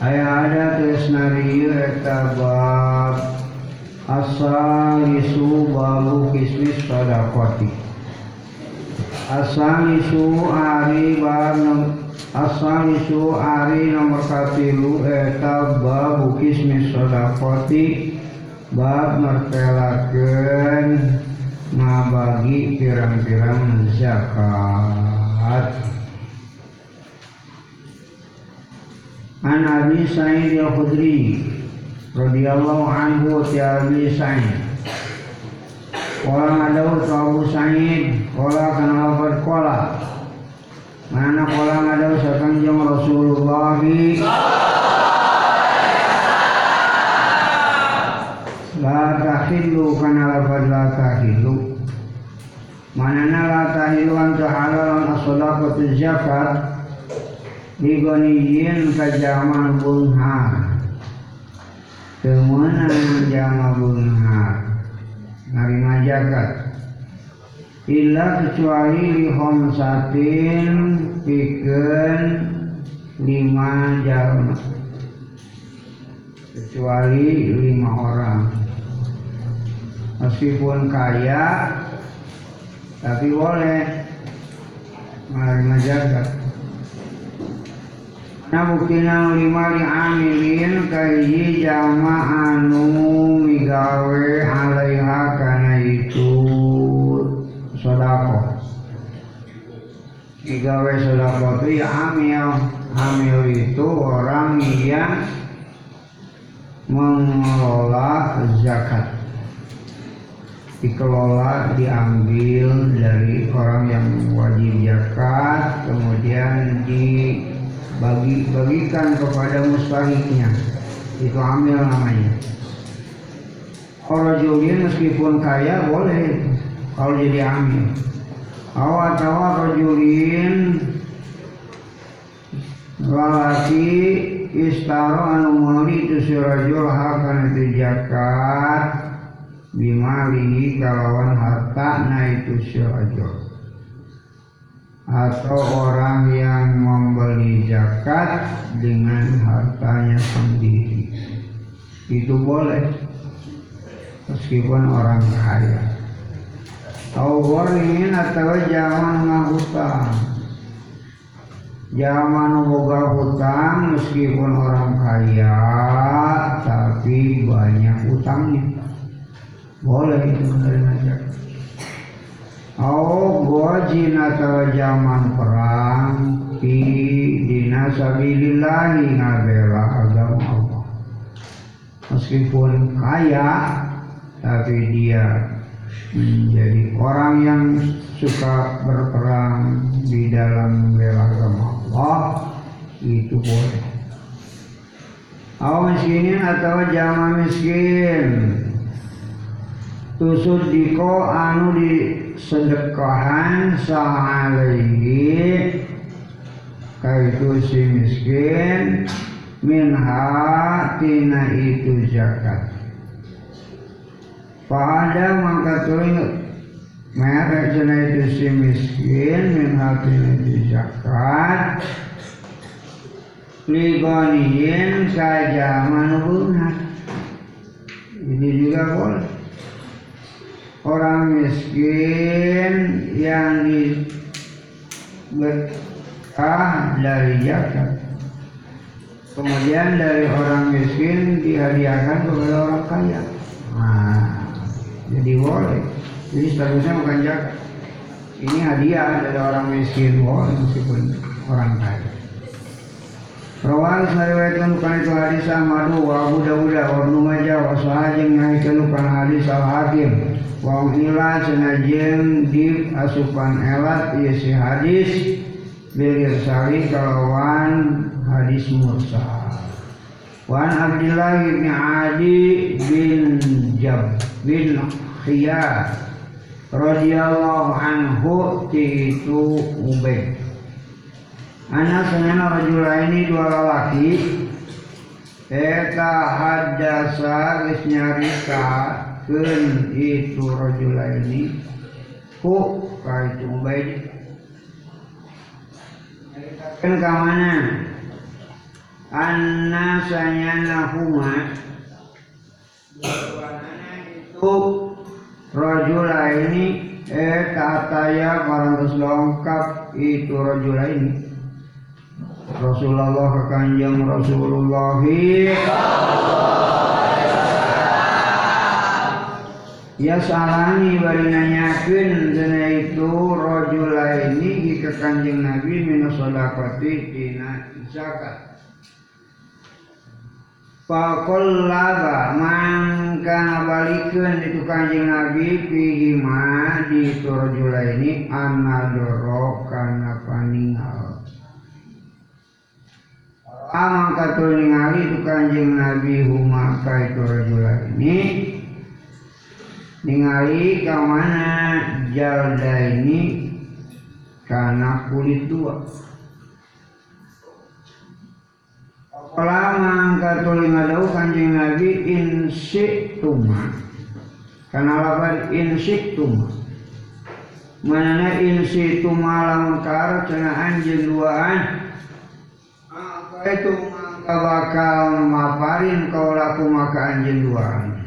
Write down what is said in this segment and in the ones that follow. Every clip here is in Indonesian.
Abu kismis sadaqati Ayah ada tresnari eta bab Asalisu babu kismis sadaqati Asalisu ari bab Asalisu ari nomor katilu eta babu kismis sadaqati bab mertelakeun ngabagi pirang-pirang zakat An Abi Sa'id Al-Khudri radhiyallahu anhu ti Abi Sa'id Kala ngadaw sa Abu Sa'id Kala kana lafad kala Mana kala ngadaw sa kanjeng Rasulullah La tahillu kana lafad la tahillu Manana la tahillu anta halalan as-sadaqatu zakat Digoniyin ka jama bunghar Temenang jama bunghar Narima zakat Illa kecuali li khomsatin Pikeun lima jalma Kecuali lima orang. Meskipun kaya Tapi boleh. Menerima Nah buktina lima li amilin kaiji jama anu migawe alaiha kana itu sodako. Migawe sodako itu ya amil amil itu orang yang mengelola zakat. Dikelola diambil dari orang yang wajib zakat kemudian di bagi bagikan kepada mustahiknya. Itu amil namanya. Rajulin meskipun kaya boleh kalau jadi amil. Awat awat rajulin lalaki istaro anu meuli itu si rajul hakan itu zakat. Bimalihi kalawan harta na itu si rajul atau orang yang membeli zakat dengan hartanya sendiri. Itu boleh. Meskipun orang kaya. Atau goringin atau zaman ngahutang zaman boga hutang meskipun orang kaya tapi banyak hutangnya. Boleh itu menerima zakat Oh gojin atau zaman perang di dina sabilillahi ngabela agama Allah. Meskipun kaya tapi dia menjadi orang yang suka berperang di dalam bela agama Allah itu boleh. Oh miskinin atau jama miskin tusud diko anu di sedekahan sa'alaihi kaitu si miskin minha tina itu zakat. Pada mangka tuing merek tina itu si miskin minha tina itu zakat. Ligoniyin saja manubunat ini juga boleh orang miskin yang berkah dari zakat. Kemudian dari orang miskin dihadiahkan kepada orang kaya. Nah, jadi boleh. Jadi statusnya bukan zakat. Ini hadiah dari orang miskin boleh meskipun orang kaya. Rawan sariwayatkan bukan itu hadis Ahmadu wa Abu Dawud wa Ibnu Majah wa Sahajeng ngahikeun bukan hadis Al Hakim. Wong ila senajen di asupan elat ieu si hadis. Bil irsali kalawan hadis mursal Wan Abdullah bin Ali bin Jab bin Khiyar radhiyallahu anhu titu Ubay Anak senana ini dua lelaki. Eta hadasa geus nyarita keun itu ini ku ka itu Ubay Kan ka mana? anna sanyana huma. Rajula ini eh kataya parantos lengkap itu rajula ini Rasulullah kanjeng Rasulullah Ya salani bari nanyakeun dina itu rajula ini ke kanjeng Nabi min sedekati dina zakat Fakollaba mangka ngabalikeun itu kanjeng Nabi fihi ma di turjula ini anadoro kana paningal. Amang katul ningali itu kanjeng Nabi huma itu rajula ini. Ningali ka mana jalda ini karena kulit dua. Lama katuli ngadau kanjeng Nabi insiktuma. Karena lapan insiktuma. Manana insiktuma lamukar Cena anjing duaan Apa itu maka bakal maparin kau laku maka anjing duaan.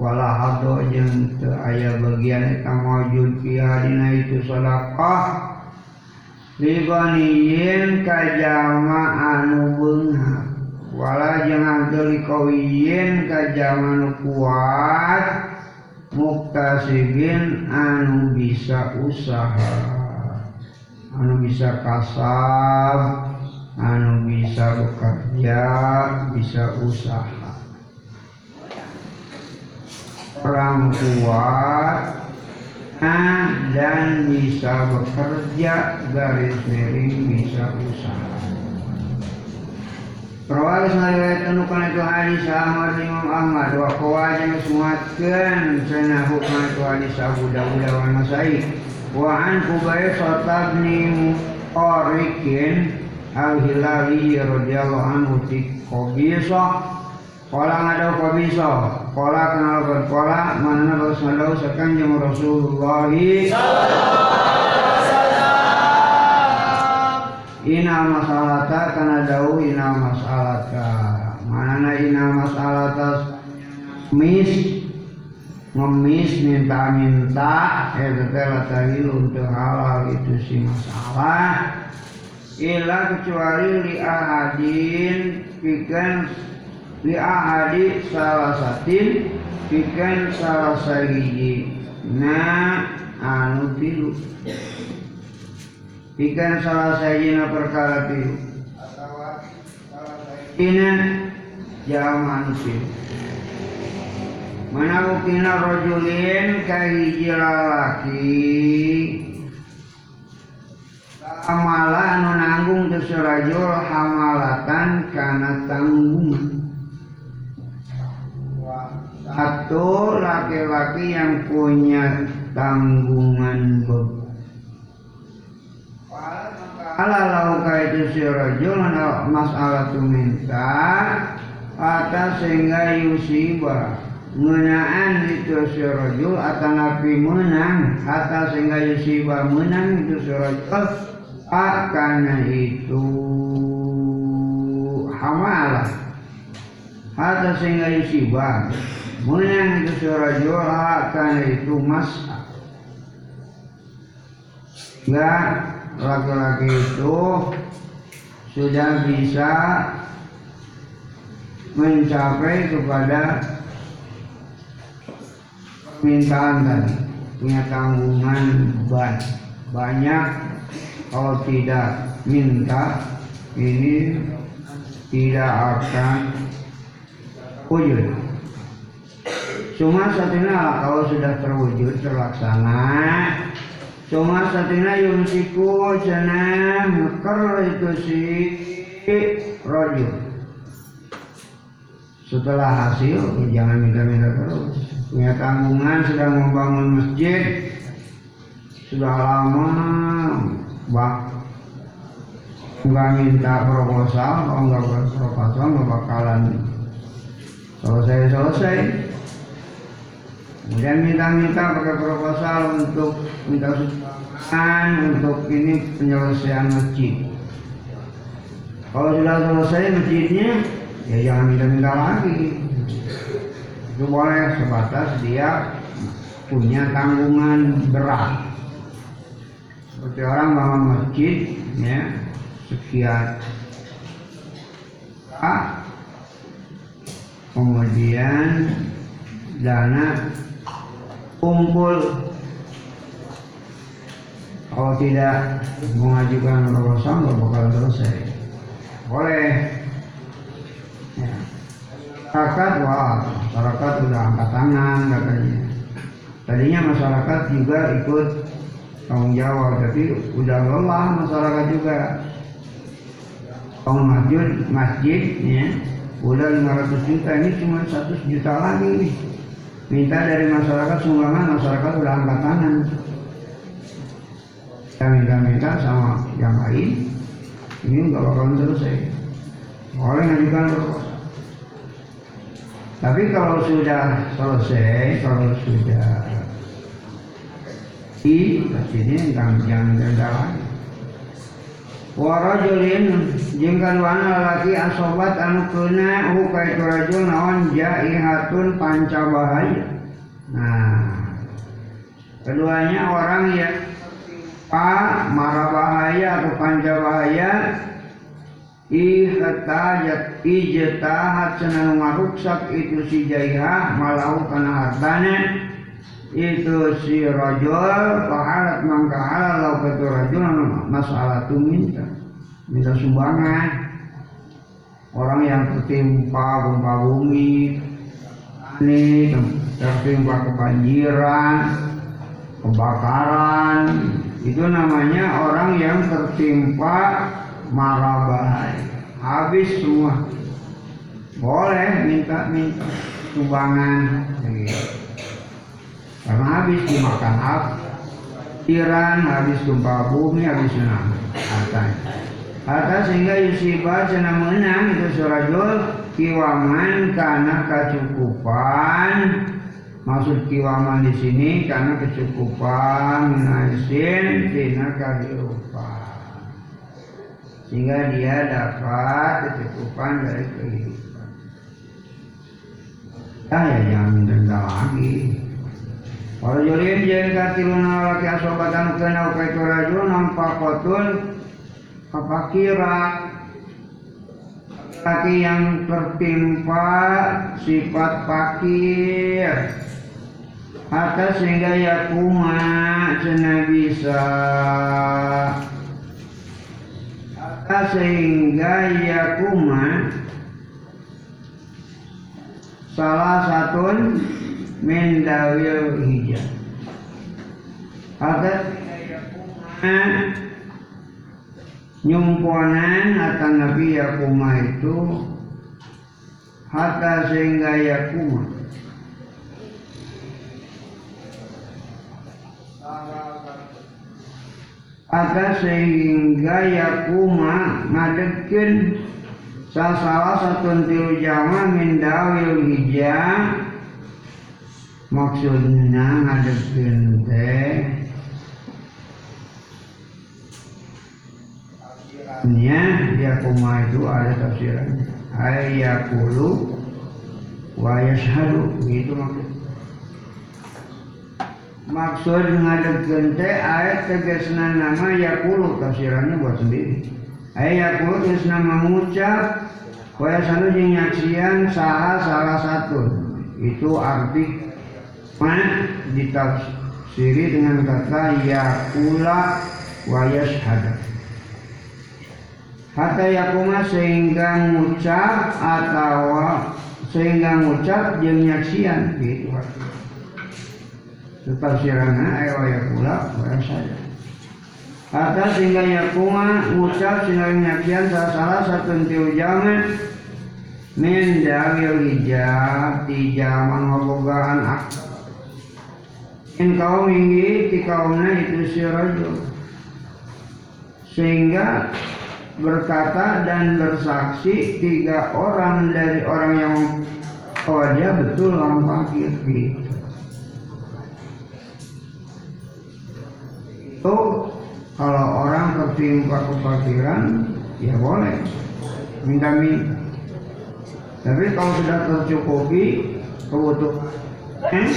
Walah hado jeng te ayah bagian Eta mawujud dina itu sadaqah libaniyin kajama anu beunghar wala jangan teli kawiyin kajama anu kuat. Muktasibin anu bisa usaha. Anu bisa kasab anu bisa bekerja bisa usaha. Orang kuat dan bisa bekerja garis miring bisa usaha. Rawal sariwayat tenukan itu hadis Ahmad Imam Ahmad wa kawajan semuatkan sana hukum itu hadis Abu Dawud wa Nasai. Wa an Kubay Sotabni Muqarikin Al-Hilali radhiyallahu anhu tikobisah Kala ngadau kabisa Kala kenal kan Kala mana terus ngadau sekanjeng Rasulullah. Ina masalata kana dau ina masalata. Mana ina masalata Mis Ngemis minta-minta Eh teteh tadi untuk halal itu si masalah Ila kecuali li ahadin Pikan li ahadi salah satin pikan salah sahiji na anu tilu. Pikan salah sahiji na perkara tilu. Ina jaman tilu mana bukina rojulin kahiji lalaki Amala anu nanggung terserajul hamalatan kana tanggungan satu laki-laki yang punya tanggungan beban. Kalau lauka itu si rajul masalah tu minta atas sehingga yusiba. Menaan itu si rajul atau nabi menang atas sehingga yusiba menang itu si rajul akan itu hamalah. Atau sehingga yusiba menang itu surah jola karena itu mas. Enggak laki-laki itu sudah bisa mencapai kepada permintaan tadi punya tanggungan banyak kalau tidak minta ini tidak akan wujud Cuma satunya kalau sudah terwujud terlaksana Cuma satina yumsiku cenah meker itu si rojul. Setelah hasil, jangan minta-minta terus. Punya tanggungan sedang membangun masjid, sudah lama bak nggak minta proposal, kalau nggak proposal nggak bakalan selesai-selesai. Kemudian minta-minta pakai proposal untuk minta sumbangan untuk ini penyelesaian masjid. Kalau sudah selesai masjidnya, ya jangan minta-minta lagi. Itu boleh sebatas dia punya tanggungan berat. Seperti orang bangun masjid, ya sekian ah, kemudian dana kumpul. Kalau tidak mengajukan proposal nggak bakal selesai. Boleh. Ya. masyarakat wah masyarakat udah angkat tangan katanya. Tadinya masyarakat juga ikut tanggung jawab. Tapi udah lelah masyarakat juga. Kalau masjid masjidnya udah 500 juta ini cuma 100 juta lagi. Nih minta dari masyarakat sumbangan masyarakat udah angkat tangan. Kita minta-minta sama yang lain ini nggak bakalan selesai. Boleh ngajukan tapi kalau sudah selesai kalau sudah di ini jangan denda lagi warajulin jeung kaduana lalaki asobat anu kena hu ka itu rajul naon jaihatun pancabahaya nah keduanya orang yang pa mara bahaya atau pancabahaya ihtajat ijtahat cenah ngaruksak itu si jaiha malau kana hartana itu si rajul pahalat mangka halal lau katu rajul masalah tu minta. Minta sumbangan. Orang yang tertimpa gempa bumi ini tertimpa kebanjiran kebakaran. Itu namanya orang yang tertimpa marah bahaya habis semua. Boleh minta minta sumbangan. Gitu karena habis dimakan api Iran habis gempa bumi habis tsunami. Hartanya harta sehingga Yusibah cina menang itu surajul kiwaman karena kecukupan. Maksud kiwaman di sini karena kecukupan minasin tina kehidupan. Sehingga dia dapat kecukupan dari kehidupan. Ya ya jangan minta lagi Rajulin jeung katiluna laki asobatan kena ukai itu rajul nampak kotul kapakira. Laki yang tertimpa sifat fakir. Atas sehingga yakuma cina bisa. Atas sehingga yakuma salah satu min dawil hijab ada nyumponan atau Nabi Yakuma itu hatta sehingga Yakuma Hatta sehingga Yakuma ngadekin salah satu tilu jama min dawil hijab maksudnya ngadepin teh nya ya kuma itu ada tafsirannya ayakulu wa yashhadu gitu maksud. Maksud ngadepkeun teh ayat tegasna nama yakulu tafsirannya buat sendiri. Ayat yakulu nama mengucap wa yashhadu jeung nyaksian salah salah satu. Itu arti Ma ditafsiri dengan kata yakula wa yashhada. Hatta yakuma sehingga ngucap atau sehingga ngucap jeung nyaksian gitu. Tafsiranna ayo yakula wa yashhada. atas sehingga yakuma ucap sehingga nyakian salah satu tiu jaman min dalil hijab di zaman ngobogaan akal in kaum ini di kaumnya itu si rajul sehingga berkata dan bersaksi tiga orang dari orang yang oh betul orang fakir gitu. itu kalau orang tertimpa kefakiran, ya boleh minta minta. Tapi kalau sudah tercukupi kebutuhan, eh,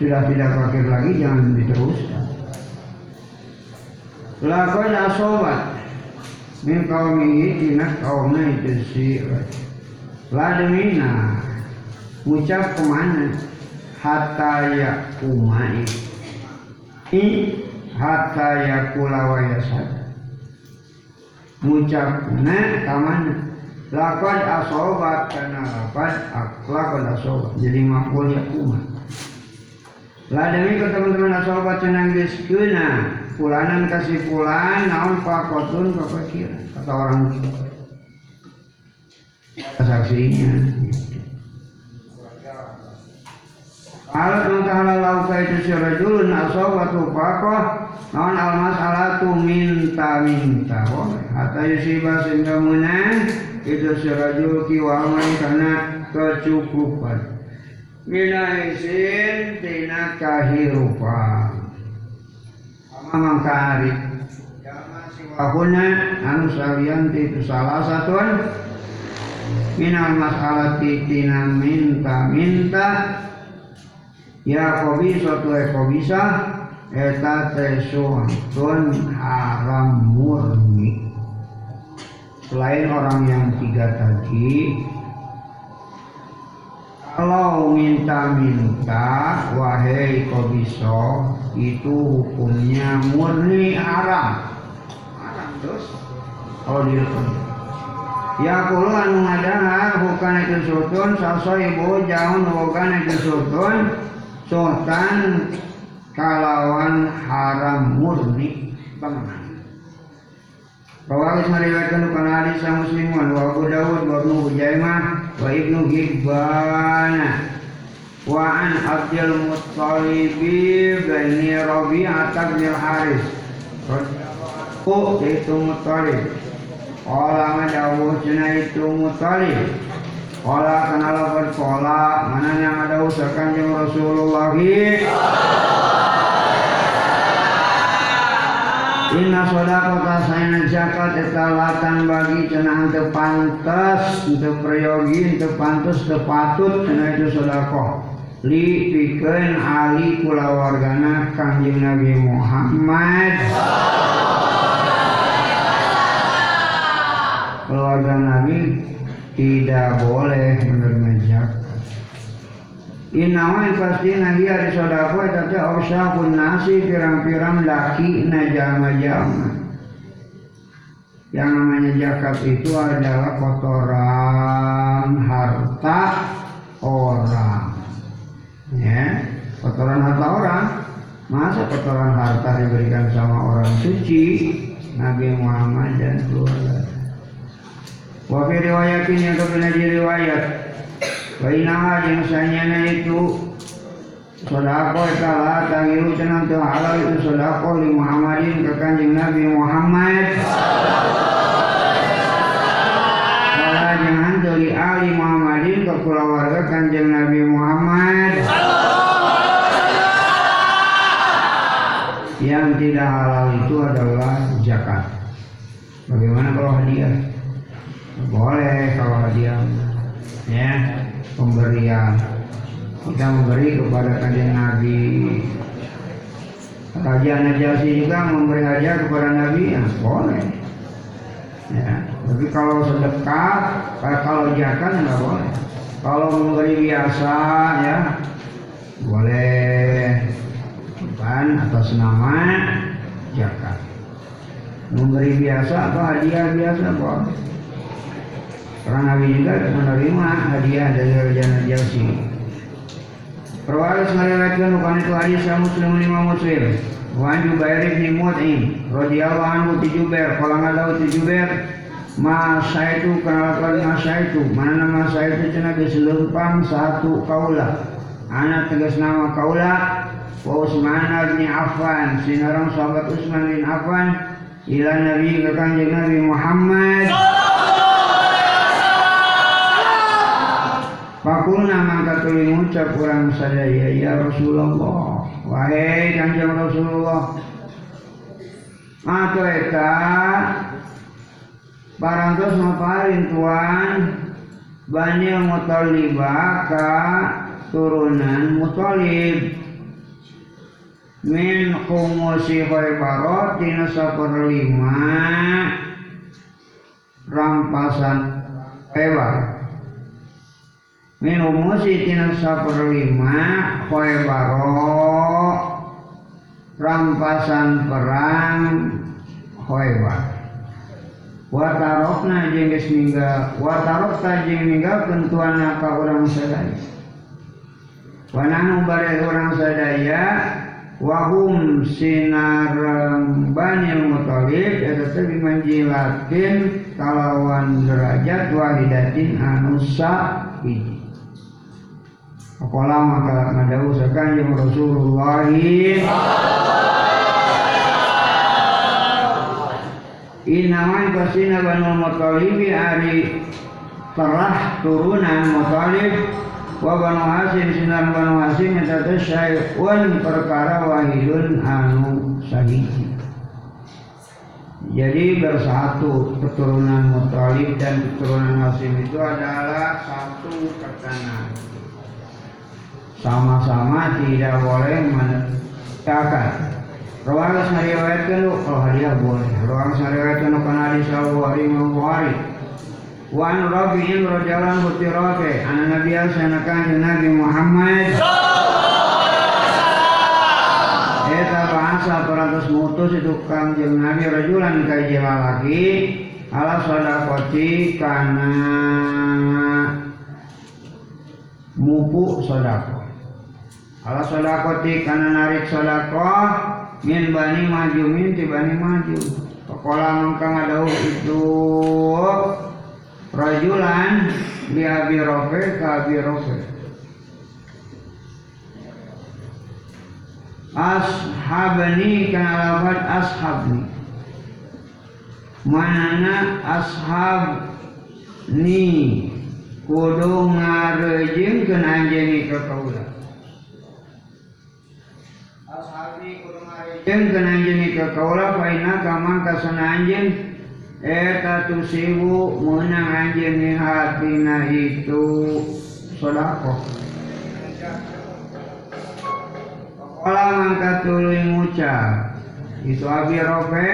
sudah tidak fakir lagi, jangan diteruskan. Lakon asobat min kaumihi tina kaumnya itu si Lademina ucap ke mana? Hatta ya umai ini hatta yakula wa yasad. Ngucapna kamana lakon asobat karena lakon asobat jadi makul yakuma lah demi ke teman-teman asobat cenang diskuna pulanan kasih pulan naon fakotun kepikiran kata orang saksinya. Alat mengkahala lauka itu si rajulun asobatu pakoh Non almas alatu minta-minta. Hatta yusibah sehingga menang Itu si rajul kiwaman karena kecukupan Mina isin tina kahirupan. Sama mangkari Siwahuna anu sawianti itu salah satuan. Minal masalati tina minta-minta. Ya kobi suatu eko bisa eta tesuantun haram murni. Selain orang yang tiga tadi kalau minta-minta wahai kobiso itu hukumnya murni haram. Haram terus? Kalau direkam Ya kulo anu ngadahar bukan itu sutun saso ibu jauh bukan itu sutun sultan kalawan haram murni. Bangunan. Rawahis meriwayatkan bukan hadis sang muslimun wa Abu Dawud wa Ibnu Hujaimah Hibban wa an Abdul Muttalib bin Rabi'ah bin Haris. Ku itu Muttalib. Kala ngadawuh cenah itu Muttalib. Kala kenal berkola mana yang ada usahakan yang Rasulullah Inna sodakota sayana zakat etalatan bagi cenah te pantas te prayogi te pantas te patut cenah itu sodakoh li pikeun ali kula wargana kanjeng Nabi Muhammad. Keluarga Nabi tidak boleh menerima zakat. Inawa yang pasti nabi ada sodako tapi pun nasi pirang-pirang laki najama-jama. Yang namanya zakat itu adalah kotoran harta orang. Ya, kotoran harta orang. Masa kotoran harta diberikan sama orang suci, Nabi Muhammad dan keluarga. Wafi riwayatin yang kebenar riwayat Wainaha yang sanyana itu Sodako ikalah tangiru cenang tu halal itu sodako li Muhammadin ke kanjeng Nabi Muhammad. Kala jangan dari Ali Muhammadin ke keluarga kanjeng Nabi Muhammad. Yang tidak halal itu adalah zakat. Bagaimana kalau hadiah? Boleh kalau hadiah. Ya pemberian. Kita memberi kepada kanjeng Nabi. Raja Najasi juga memberi hadiah kepada Nabi ya boleh. Ya tapi kalau sedekah kalau zakat nggak boleh. Kalau memberi biasa ya boleh. Bukan atas nama zakat. Memberi biasa atau hadiah biasa boleh karena Nabi juga menerima hadiah dari Raja Najasyi. Perwaris meriwayatkan bukan itu hadis Muslim lima Muslim. Wa Jubair bin Mut'im radhiyallahu anhu ti Jubair. Qala ngalau ti Jubair masa itu kenalakan masa itu mana masa itu cina geus leumpang satu kaula. Anak tegas nama kaula. Wa Usman bin Affan. Sinarang sahabat Usman bin Affan ila Nabi ke kanjeng Nabi Muhammad Pakulna mangka tuluy ngucap urang sadaya ya Rasulullah. Wahai kanjeng Rasulullah. Atau eta Parantos maparin tuan Bani Mutalibah ka turunan Mutalib min kumusi Khaybar tina saperlima rampasan Khaybar min umusi tina saperlima Khaybar rampasan perang Khaybar watarokna jeung geus ninggal watarokta jeung ninggalkeun tuana ka urang sadaya? Wananu bare urang sadaya wahum sinarang Bani Muthalib eta teh manjilatkeun kalawan derajat wahidatin anu hiji Pakola maka ngadau sakanjeng Rasulullah Inaman pasina Banu Muthalib ari terah turunan Muthalib wa Banu Hasim sinar Banu Hasim teh syai'un perkara wahidun anu sahiji. Jadi bersatu keturunan Muthalib dan keturunan Hasim itu adalah satu perkanan. Sama-sama tidak boleh menetapkan Rawang sariwayatkan kalau hadiah boleh. Rawang sariwayatkan kana hadis Abu Hari Bukhari. Wa an Rabi'in radhiyallahu anhu Rabi' an Nabi sanakan Nabi Muhammad. Eta bahasa peratus mutus itu kanjeng Nabi rajulan kaji lalaki ala sodakoti kana mupu sodako ala sodakoti kana narik sodako min bani maju min ti bani maju. Pakola mangka ngadau itu rajulan di Abi Rofe ke Abi Rofe. Ashabni kana lafad ashabni. Manana ashab ni kudu ngarejengkeun anjeun ka Jeng kena anjeun ka kaula paina kamang kasana anjeun eta tusibu menang anjeun ni hatina itu. Sodako. Kala mangka tuluy ngucap itu abi rofe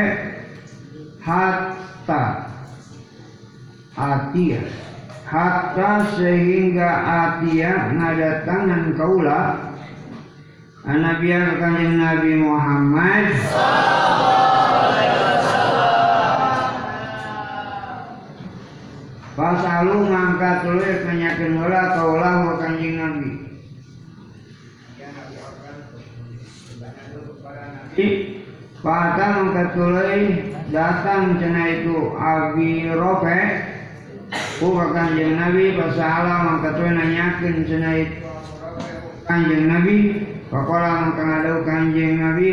hatta. Atia hatta sehingga atia ngadatangan kaula Nabi kanjeng Nabi Muhammad. Pasalu ngangkat dulu kenyakin wala kaulah wa kanjeng Nabi. Pada mangkat tulai datang cina itu Abi Rofe Ku kanjeng Nabi pasala mangkat tulai nanyakin cina itu kanjeng Nabi. Pakola mengkenadau kanjeng Nabi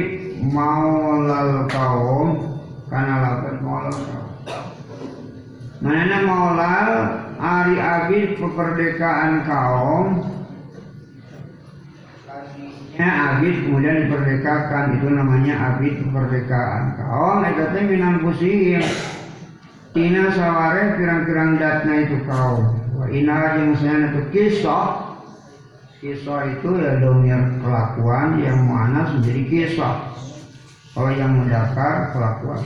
maulal kaum karena lakukan maulal kaum. Mana maulal ari abid peperdekaan kaum Ya abid kemudian diperdekakan itu namanya abid peperdekaan kaum. Itu teh minang pusing Tina saware pirang-pirang datna itu kaum. Wa jeung sana itu kisah Kisah itu ya domir kelakuan yang mu'anas menjadi kisah. Kalau yang mendakar kelakuan.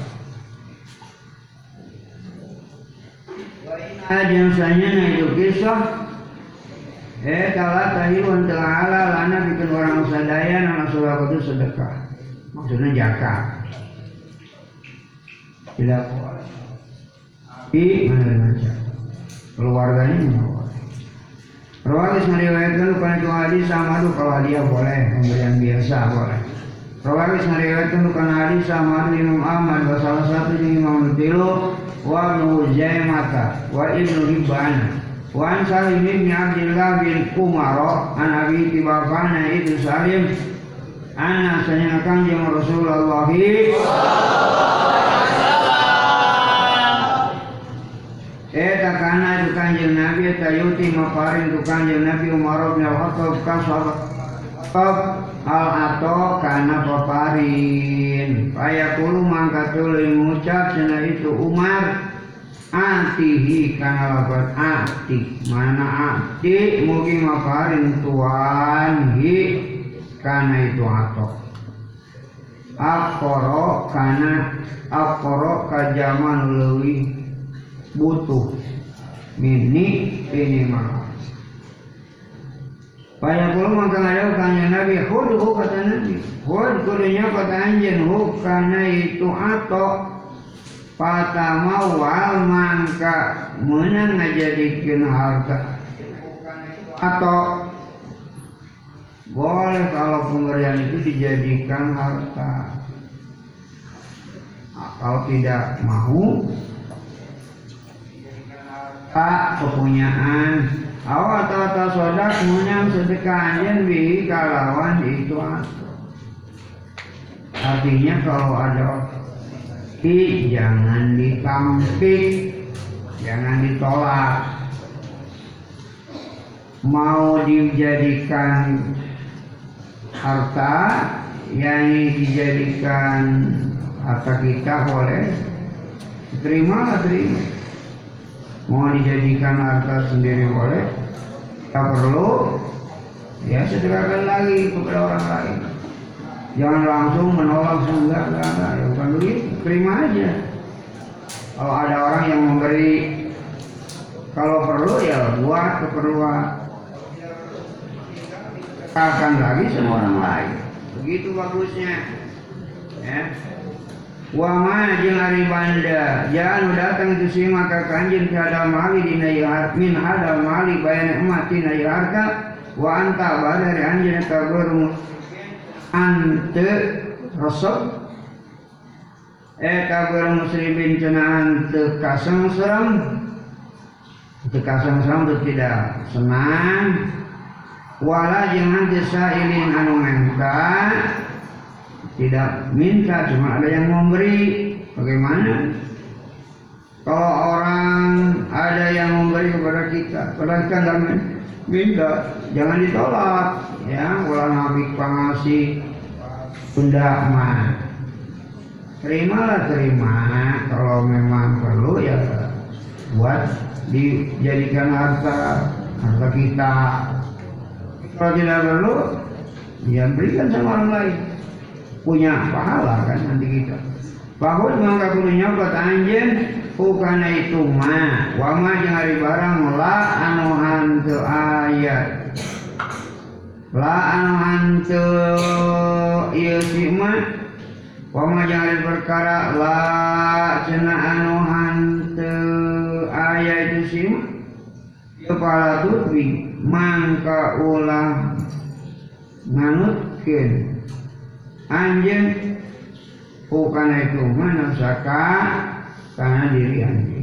Ajansanya nah itu kisah. Eh kala tahirun ta'ala lana bikin orang sadaya nama surah itu sedekah. Maksudnya zakat. Tidak boleh Tapi mana Keluarganya mau Rawat meriwayatkan pada itu hadis sama tuh kalau dia boleh pemberian biasa boleh. Rawabis ngariwayatkan kana hadis sama Imam Ahmad wa salah satu Imam Tilu wa Ibnu Zaimata wa Ibnu Hibban. Wa an Salim bin Abdullah bin Umar an Abi Tibafana itu Salim anna sanya kanjeng Rasulullah Eta kana itu kanjeng Nabi eta yuti maparin itu kanjeng Nabi Umar bin Al-Khattab kasab al ato kana paparin Paya kulu mangka tuluy ngucap cina itu Umar atihi kana lapat ati mana ati mugi maparin tuan hi kana itu ato. Akoro kana akoro kajaman lewi butuh mini ini mah Banyak pula maka ada kanya Nabi, hud hu kata Nabi, hud kudunya kata anjen hu karena itu atau pada mawal mangka menang ngajadikan harta. Atau boleh kalau pemberian itu dijadikan harta. Kalau tidak mau kepunyaan. Awal tata sodak menyang sedekah bihi kalawan itu artinya kalau ada di jangan ditampik jangan ditolak. Mau dijadikan harta yang dijadikan harta kita boleh terima terima mau dijadikan harta sendiri boleh. Tak perlu. Ya sedekahkan lagi kepada orang lain. Jangan langsung menolak enggak enggak enggak ya bukan begitu. Terima aja. Kalau ada orang yang memberi kalau perlu ya buat keperluan. Akan lagi sama orang lain. Begitu bagusnya. Ya Wama jeung ari banda. Jangan datang itu si maka kanjeng kada mali dina min hada mali bayan emat dina harta wa anta badari anjeun kagur ante resep eh kagur muslimin cenah ante kasang seram itu kasang seram itu tidak senang. Wala jeung ante sailin anu mengka tidak minta cuma ada yang memberi bagaimana? Kalau orang ada yang memberi kepada kita padahal kita minta jangan ditolak. Ya ulah nabi pangasih benda mah terimalah terima kalau memang perlu ya buat dijadikan harta harta kita. Kalau tidak perlu ya berikan sama orang lain punya pahala kan nanti kita. Bahwa mangka kudunya kata anjen bukan itu ma wama jeung ari barang la anu hanteu ayat. La anu hanteu ieu si ma wama jeung ari perkara la cenah anu hanteu ayat itu si ma kepala tutwi mangka ulah nganutkeun anjing bukan itu. Mana saka karena diri anjing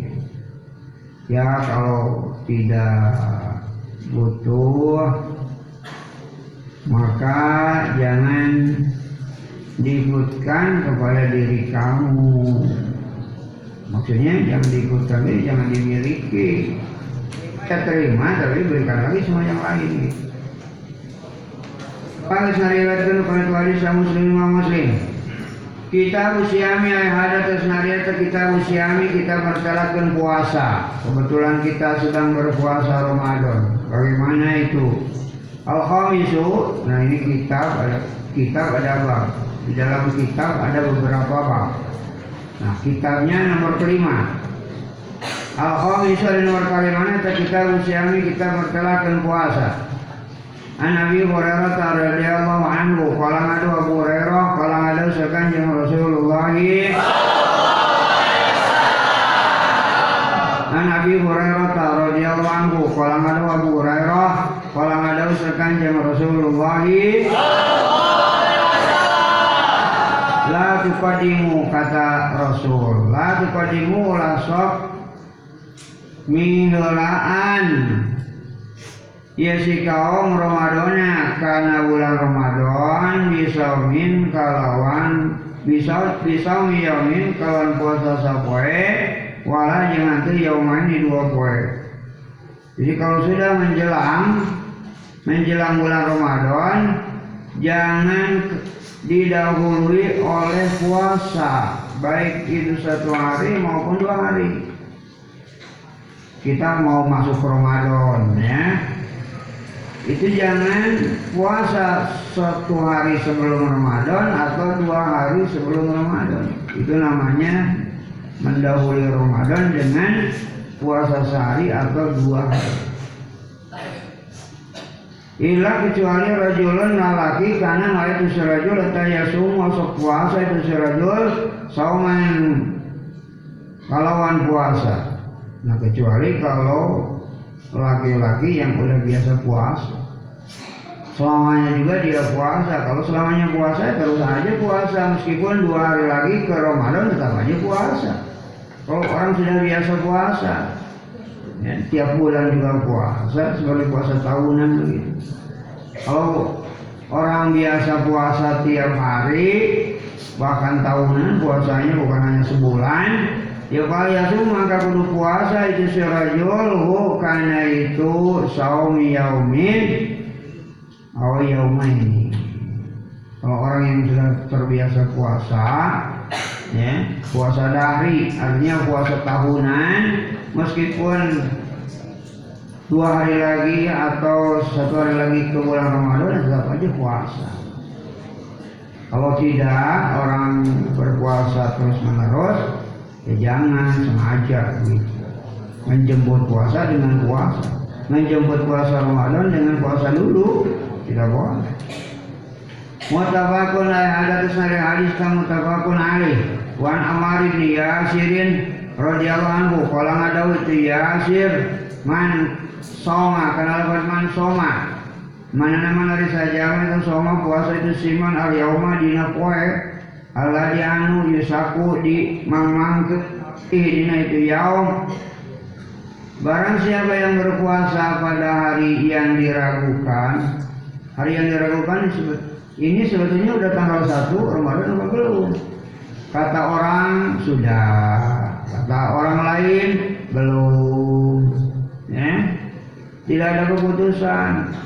ya kalau tidak butuh maka jangan diikutkan kepada diri kamu. Maksudnya jangan diikutkan jangan dimiliki. Kita terima tapi berikan lagi semua yang lain. gitu. Kalau nariwayatkeun kana hadis muslim Imam Muslim. Kita usiami ay hadat nariwayat kita usiami kita mertelakan puasa. Kebetulan kita sedang berpuasa Ramadan. Bagaimana itu? Al khamisu, nah ini kitab ada kitab ada bab. Di dalam kitab ada beberapa bab. Nah, kitabnya nomor kelima. Al khamisu nomor kalimana kita usiami kita mertelakan puasa. An Abi Hurairah radhiyallahu anhu qala ngadu Abu Hurairah qala ngadu sakanjeng Rasulullah An Abi Hurairah radhiyallahu anhu qala ngadu Abu Hurairah qala ngadu sakanjeng Rasulullah la tuqaddimu kata Rasul la tuqaddimu la sok minggulaan Ya si kaum Ramadana karena bulan Ramadan bisa min kalawan bisa bisa miyamin kalawan puasa sapoe wala jangan tuh yauman di dua poe. Jadi kalau sudah menjelang menjelang bulan Ramadan jangan didahului oleh puasa baik itu satu hari maupun dua hari. Kita mau masuk Ramadan ya itu jangan puasa satu hari sebelum Ramadan atau dua hari sebelum Ramadan. Itu namanya mendahului Ramadan dengan puasa sehari atau dua hari. Ila kecuali rajulun lalaki karena la itu serajul tayasum masuk puasa itu serajul sauman kalawan puasa. Nah kecuali kalau laki-laki yang udah biasa puasa selamanya juga dia puasa. Kalau selamanya puasa terus aja puasa. Meskipun dua hari lagi ke Ramadan tetap aja puasa. Kalau orang sudah biasa puasa ya, tiap bulan juga puasa seperti puasa tahunan begitu. Kalau orang biasa puasa tiap hari bahkan tahunan puasanya bukan hanya sebulan Ya itu maka kudu puasa itu sirajul hu karena itu saum yaumin atau yaumaini. Kalau orang yang sudah terbiasa puasa, ya puasa dari artinya puasa tahunan, meskipun dua hari lagi atau satu hari lagi ke bulan Ramadan tetap aja puasa. Kalau tidak orang berpuasa terus menerus ya jangan sengaja gitu. Menjemput puasa dengan puasa. Menjemput puasa Ramadan dengan puasa dulu. Tidak boleh. Mutafakun ay ada kesari hadis kamu mutafakun alih Wan Amar bin Yasirin radhiyallahu anhu qala ngadaw itu Yasir man soma kenal man soma. Mana nama dari saja itu soma puasa itu siman al yauma dina poe Allah anu yusaku di mamang ke dina itu yaum. Barang siapa yang berpuasa pada hari yang diragukan Hari yang diragukan ini sebetulnya udah tanggal 1 Ramadan apa belum? Kata orang sudah. Kata orang lain belum. Ya? Tidak ada keputusan.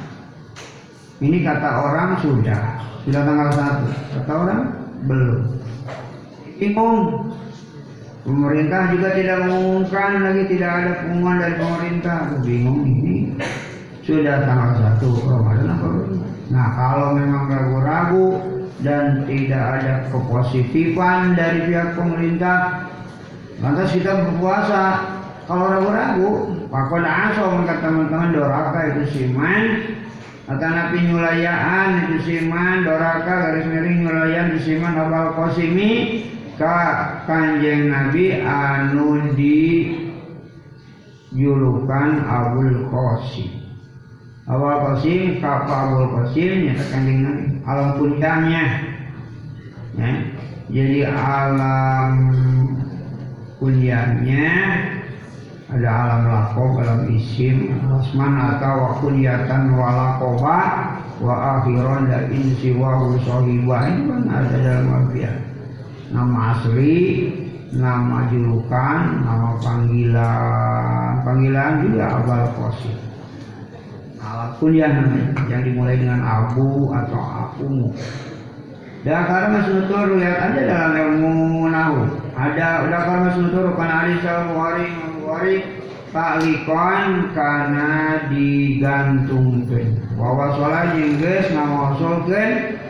Ini kata orang sudah. Sudah tanggal 1 Kata orang belum. Bingung. Pemerintah juga tidak mengumumkan lagi tidak ada pengumuman dari pemerintah. Bingung ini. Sudah tanggal 1 Ramadan apa? Nah kalau memang ragu-ragu dan tidak ada kepositifan dari pihak pemerintah, lantas kita berpuasa. Kalau ragu-ragu, pakon aso kata teman-teman doraka itu siman Kata Nabi nyulayaan itu siman doraka garis miring nyulayan itu siman abal kosimi ka kanjeng Nabi anu di julukan Abul Qasim. Abul Qasim ka Abul Qasim nyata kanjeng Nabi alam puncaknya. Ya. Jadi alam kuliahnya ada alam lakob, alam isim, asman atau kuliatan walakoba wa akhiran dan insi wa sohiba ini kan ada dalam Alfian. Nama asli, nama julukan, nama panggilan, panggilan juga abal kosim. Alat kuliah namanya, yang dimulai dengan abu atau akumu. Dan karena masih lihat aja dalam ilmu nahu. Ada udah karena masih kan ada Bukhari Bukhari taklikon karena digantungkan. Bahwa sholat jengges nama usulkan.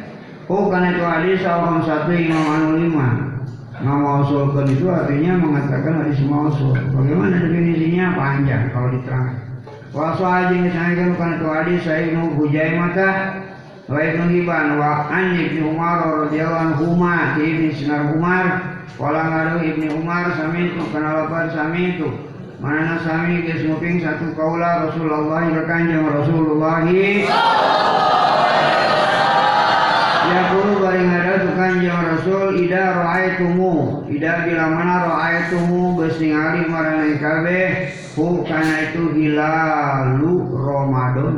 Oh karena itu hadis saham satu imam anu lima. Nama usulkan itu artinya mengatakan hadis usul. Bagaimana definisinya panjang kalau diterangkan. Waso aja misalnya kan itu hadis saya nu hujai mata wa ibnu Hibban wa an ibni Umar radhiyallahu anhu ma ibni Sinar Umar wala ngadu ibni Umar sami itu kana lapan sami itu mana sami geus nguping satu kaula Rasulullah ka kanjeng Rasulullah. Ya guru bari ngada suka kanjeng Rasul ida ra'aitumu. Ida bila mana ra'aitumu geus ningali marane kabeh hu kana itu hilalu Ramadan.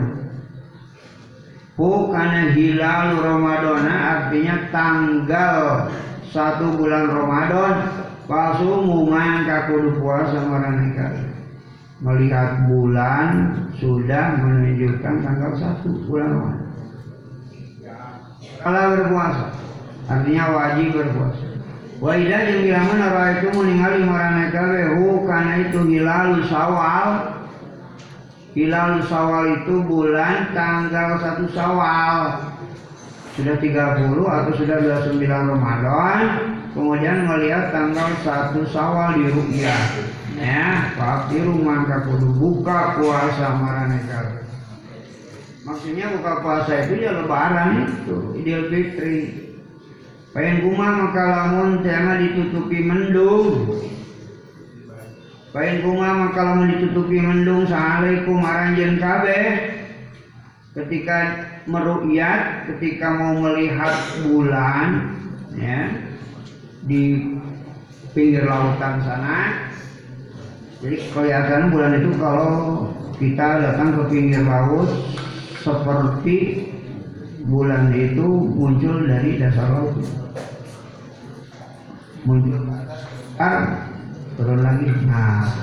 Hu kana hilalu Ramadan. Artinya tanggal satu bulan Ramadan pasumu mangka kudu puasa kabeh melihat bulan sudah menunjukkan tanggal satu bulan Ramadan kalau berpuasa. Artinya wajib berpuasa. Wa idza jeung mana raaitu ningali marana kabeh hu kana itu hilal sawal hilal sawal itu bulan tanggal 1 sawal sudah 30 atau sudah 29 Ramadan kemudian melihat tanggal 1 sawal di ru'yah ya fakiru mangka kudu buka puasa marana kabeh Maksudnya buka puasa itu ya lebaran itu, Idul Fitri. Payen kuma maka lamun tema ditutupi mendung. Payen kuma maka lamun ditutupi mendung Assalamualaikum aranjeun kabeh. Ketika meru'yat, ketika mau melihat bulan ya di pinggir lautan sana. Jadi kelihatan bulan itu kalau kita datang ke pinggir laut seperti bulan itu muncul dari dasar laut. Muncul sekarang turun lagi. Nah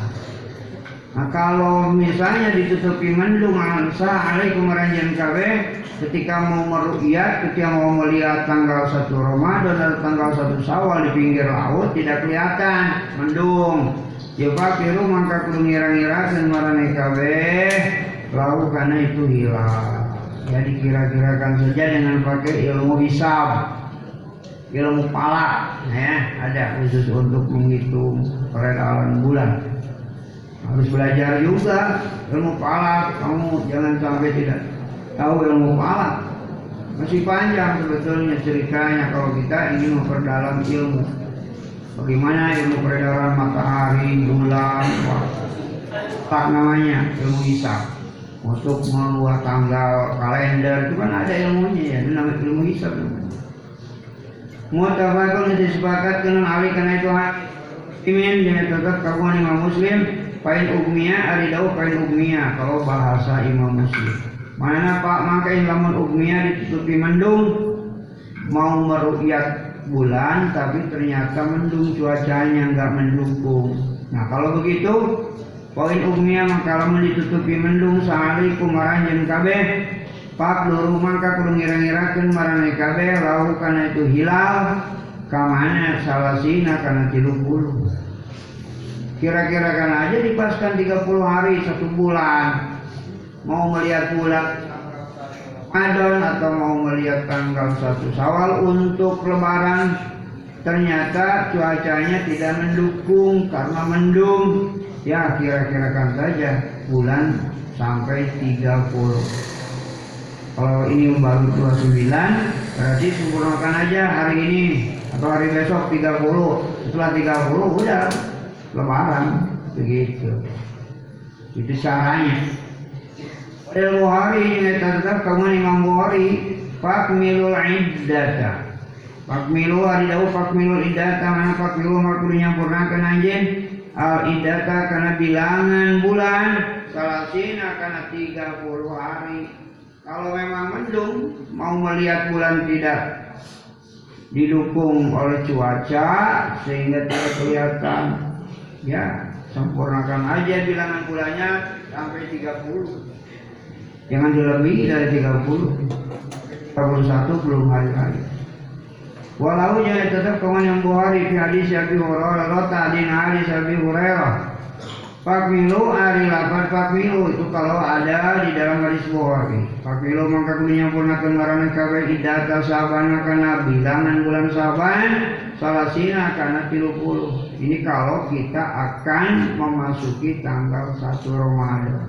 Nah kalau misalnya ditutupi mendung angsa alaikum ranjan kabe ketika mau meru'yat ketika mau melihat tanggal 1 Ramadan atau tanggal 1 Syawal di pinggir laut tidak kelihatan mendung. Ya biru maka kudu ngira-ngira marane kabeh. Lalu karena itu hilang. Ya dikira-kirakan saja dengan pakai ilmu hisab ilmu pala ya. Ada khusus untuk menghitung peredaran bulan harus belajar juga ilmu pala kamu jangan sampai tidak tahu ilmu pala. Masih panjang sebetulnya ceritanya kalau kita ingin memperdalam ilmu. Bagaimana ilmu peredaran matahari bulan tak namanya ilmu hisab. Untuk membuat tanggal kalender itu kan ada ilmunya ya itu namanya ilmu hisab Mu'tafakun disepakatkan alih karena itu Imin dengan tetap kaguan Imam Muslim Pain ugmiyah ari daun pain ugmiyah kalau bahasa Imam Muslim. Mana Pak? Maka lamun ugmiyah ditutupi mendung. Mau merukyat bulan tapi ternyata mendung cuacanya nggak mendukung. Nah kalau begitu Poin umumnya maka lamun ditutupi mendung sehari kumaranjeun kabeh pak luru mangka kudu ngira-ngirakeun marane kabeh lau kana itu hilal kamana salasina kana 30 kira-kira kan aja dipaskan 30 hari satu bulan. Mau melihat bulan Ramadan atau mau melihat tanggal satu Sawal untuk lebaran ternyata cuacanya tidak mendukung karena mendung. Ya kira-kirakan saja bulan sampai 30 kalau ini baru 29 berarti sempurnakan aja hari ini. Atau hari besok 30 setelah 30 udah lebaran begitu. Itu caranya. Ilmu hari ini tetap kamu Imam Bukhari fakmilul iddata. Fakmilu hari dahulu fakmilul iddata mana fakmilu makudu nyampurnakan anjen al idata karena bilangan bulan salasina karena 30 hari. Kalau memang mendung mau melihat bulan tidak didukung oleh cuaca sehingga tidak kelihatan ya sempurnakan aja bilangan bulannya sampai 30 jangan lebih dari 30 31 belum hari-hari Walau jangan tetap kawan yang Bukhari fi hadis Abi Hurairah tadi hadis Abi Hurairah. Fakmilu ari lapan fakmilu itu kalau ada di dalam hadis Bukhari. Fakmilu maka menyempurnakan marana kabeh idata sabana kana bilangan bulan Saban salasina kana 30. Ini kalau kita akan memasuki tanggal 1 Ramadan.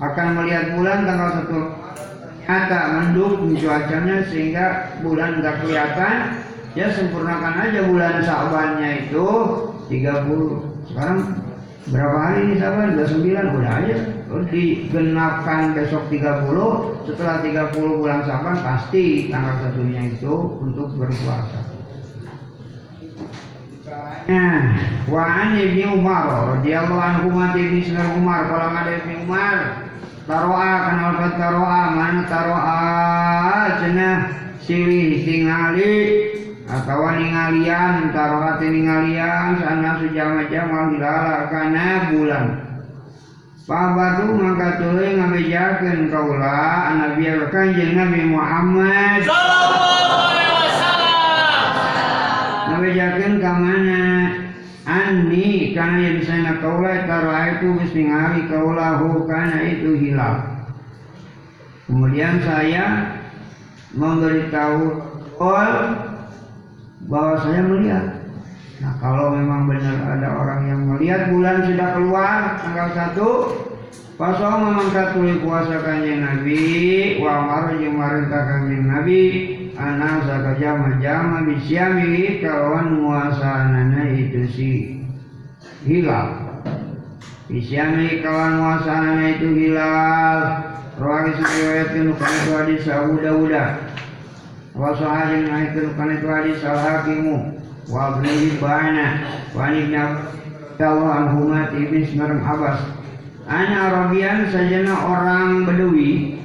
Akan melihat bulan tanggal 1 Ramadan ternyata mendukung cuacanya sehingga bulan nggak kelihatan. Ya sempurnakan aja bulan Sa'bannya itu 30 sekarang berapa hari ini sabar 29 udah aja. Digenapkan besok 30 setelah 30 bulan sabar pasti tanggal satunya itu untuk berpuasa Nah, wa ibni Umar. Radhiyallahu anhu mati Sinar Umar. Kalau ada ibni Umar taroa kenal kan taroa mana taroa cenah silih tingali atau ningalian taroa ningalian. Sana sejama-jama hilala kana bulan. Pabatu maka tuluy ngabejakeun kaula Nabi kanjeng Nabi Muhammad. Sallallahu ngabejakeun ka mana Ani karena yang bisa nak kaula itu mesti ngali kaulahu karena itu hilang. Kemudian saya memberitahu all bahwa saya melihat. Nah kalau memang benar ada orang yang melihat bulan sudah keluar tanggal satu, pasal memang katuli puasa kanjeng Nabi, wa amar jeung marintah kanjeng Nabi, anak saka jama-jama bisyami kawan muasanana itu si hilal. Bisyami kawan muasanana itu hilal. Rawagi riwayatkeun kana itu hadis Abu Dawud wa sahih naikkeun kana itu hadis al hakimu wa ibnu Hibban wa ibn Allah anhuma ibn Ismail Abbas. Ana Arabian sajana orang Badui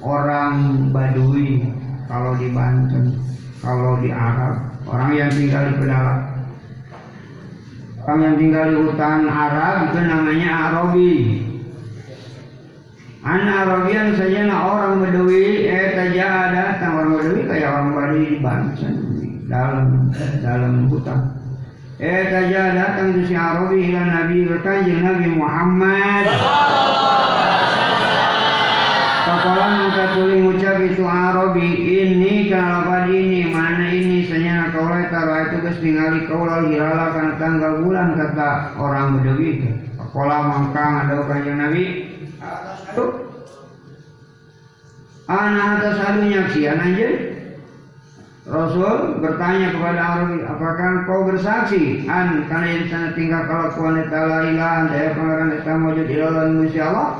orang Badui kalau di Banten, kalau di Arab, orang yang tinggal di pedalaman. Orang yang tinggal di hutan Arab itu namanya Arabi. Anak Arabian saja orang Badui, eh saja ada orang Badui kayak orang Badui di Banten, dalam dalam hutan. Eh saja datang si Arabi ila Nabi berkanjeng Nabi Muhammad. Pakolan maka tuling ucap itu Arabi ini kalau ini mana ini senyana kaulah taruh itu kes ningali kaulah hilala karena tanggal bulan kata orang Bedawi itu. Pakola mangkang ada kanjeng Nabi. Anak atas satu nyaksian aja. Rasul bertanya kepada Arabi, apakah kau bersaksi? An, karena yang sana tinggal kalau wanita la ilaha daya pengaran kita wujud ilalah Allah kau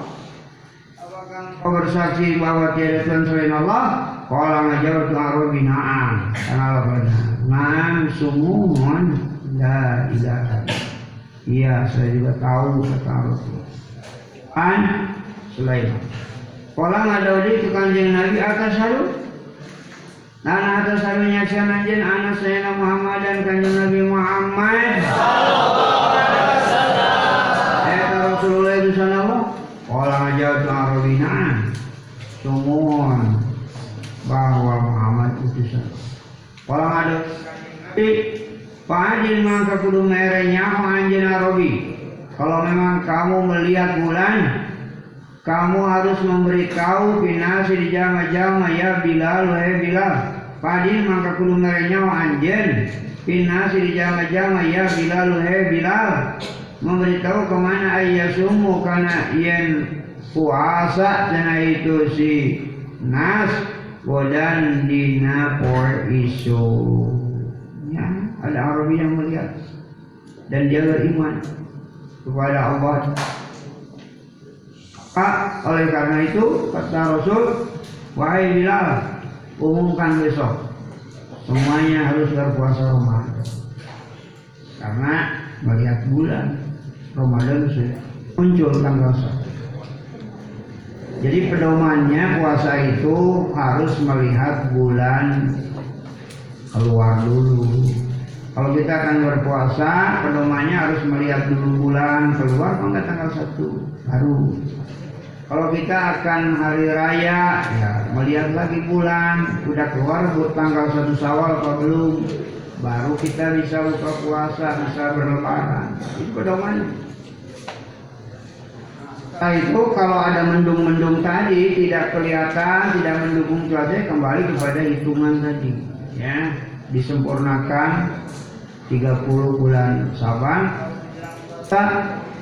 bersaksi bahwa tiada Tuhan selain Allah Kala ngajawab tu Arabi na'am Karena benar Na'am sumuhun La ilaha Iya saya juga tahu kata Arabi An selain Kala ngadaudi itu kanjeng Nabi atas halu. Nah atas halunya sian anjen anak saya Muhammad dan kanjeng Nabi Muhammad. Eh Kala ngajawab tu Arabi na'am semua bahwa Muhammad utusan. Kalau ada tapi Fadil maka kudu merenya anjena Robi. Kalau memang kamu melihat bulan, kamu harus memberitahu binasi di jama-jama ya Bilal, wahai Bilal. Fadil maka kudu merenya anjen binasi di jama-jama ya Bilal, wahai Bilal. Memberitahu ke mana ayah sumu karena yen puasa cina itu si nas wadan dina por isu. Ya ada Arabi yang melihat. Dan dia beriman kepada Allah. Pak, oleh karena itu kata Rasul wahai Bilal umumkan besok semuanya harus berpuasa Ramadan. Karena melihat bulan Ramadan sudah muncul tanggal satu jadi pedomannya puasa itu harus melihat bulan keluar dulu. Kalau kita akan berpuasa, pedomannya harus melihat dulu bulan keluar, enggak tanggal satu baru. Kalau kita akan hari raya, ya melihat lagi bulan, udah keluar buat tanggal satu sawal atau belum, baru kita bisa buka puasa, bisa berlebaran. Itu pedomannya. Setelah itu kalau ada mendung-mendung tadi tidak kelihatan, tidak mendukung cuaca kembali kepada hitungan tadi. Ya, disempurnakan 30 bulan Saban. Kita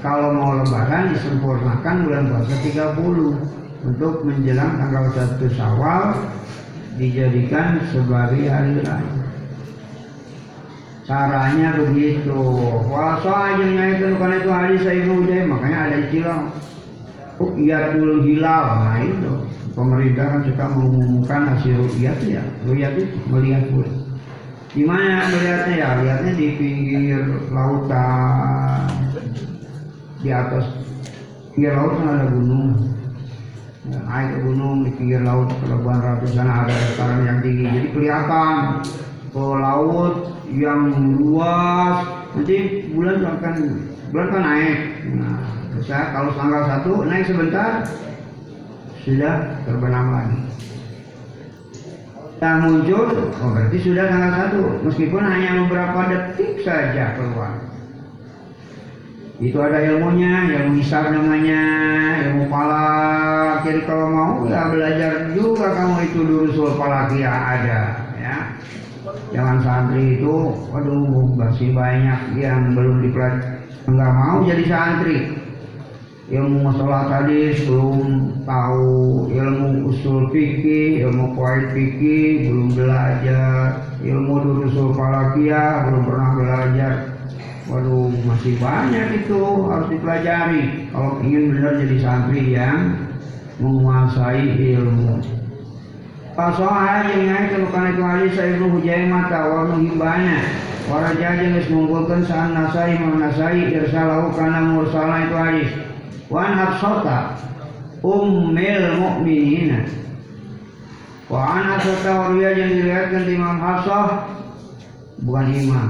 kalau mau lebaran disempurnakan bulan puasa 30 untuk menjelang tanggal 1 Syawal dijadikan sebagai hari raya. Caranya begitu. Puasa aja nyaitkan karena itu hadis saya Hujaim makanya ada istilah. Ru'yatul hilal nah itu. Pemerintah kan suka mengumumkan hasil ru'yat ya. Ru'yat itu melihat bulan di mana melihatnya ya? Lihatnya di pinggir lautan. Di atas pinggir laut kan ada gunung. Ya, naik ke gunung di pinggir laut pelabuhan ratusan ada dataran yang tinggi. Jadi kelihatan. Ke laut yang luas nanti bulan akan bulan kan naik. Nah saya kalau tanggal satu naik sebentar sudah terbenam lagi tak muncul oh berarti sudah tanggal satu meskipun hanya beberapa detik saja keluar. Itu ada ilmunya ilmu hisab namanya ilmu palak jadi kalau mau ya. belajar juga kamu itu dulu palak ya ada. ya jangan santri itu waduh masih banyak yang belum dipelajari nggak mau jadi santri. Ilmu masalah tadi belum tahu ilmu usul fikih ilmu kuait fikih belum belajar. Ilmu usul falakia belum pernah belajar. Waduh, masih banyak itu harus dipelajari. Kalau ingin benar jadi santri yang menguasai ilmu. Pasoha yang naik ke bukan itu hari saya ibnu mata wa menghibana. Waraja yang mengumpulkan saan nasai mau nasai irsalahu karena mursalah itu hadis. Wan hafsota ummil mu'minina. Wa an hafsota waria yang dilihatkan Imam Hafsah bukan imam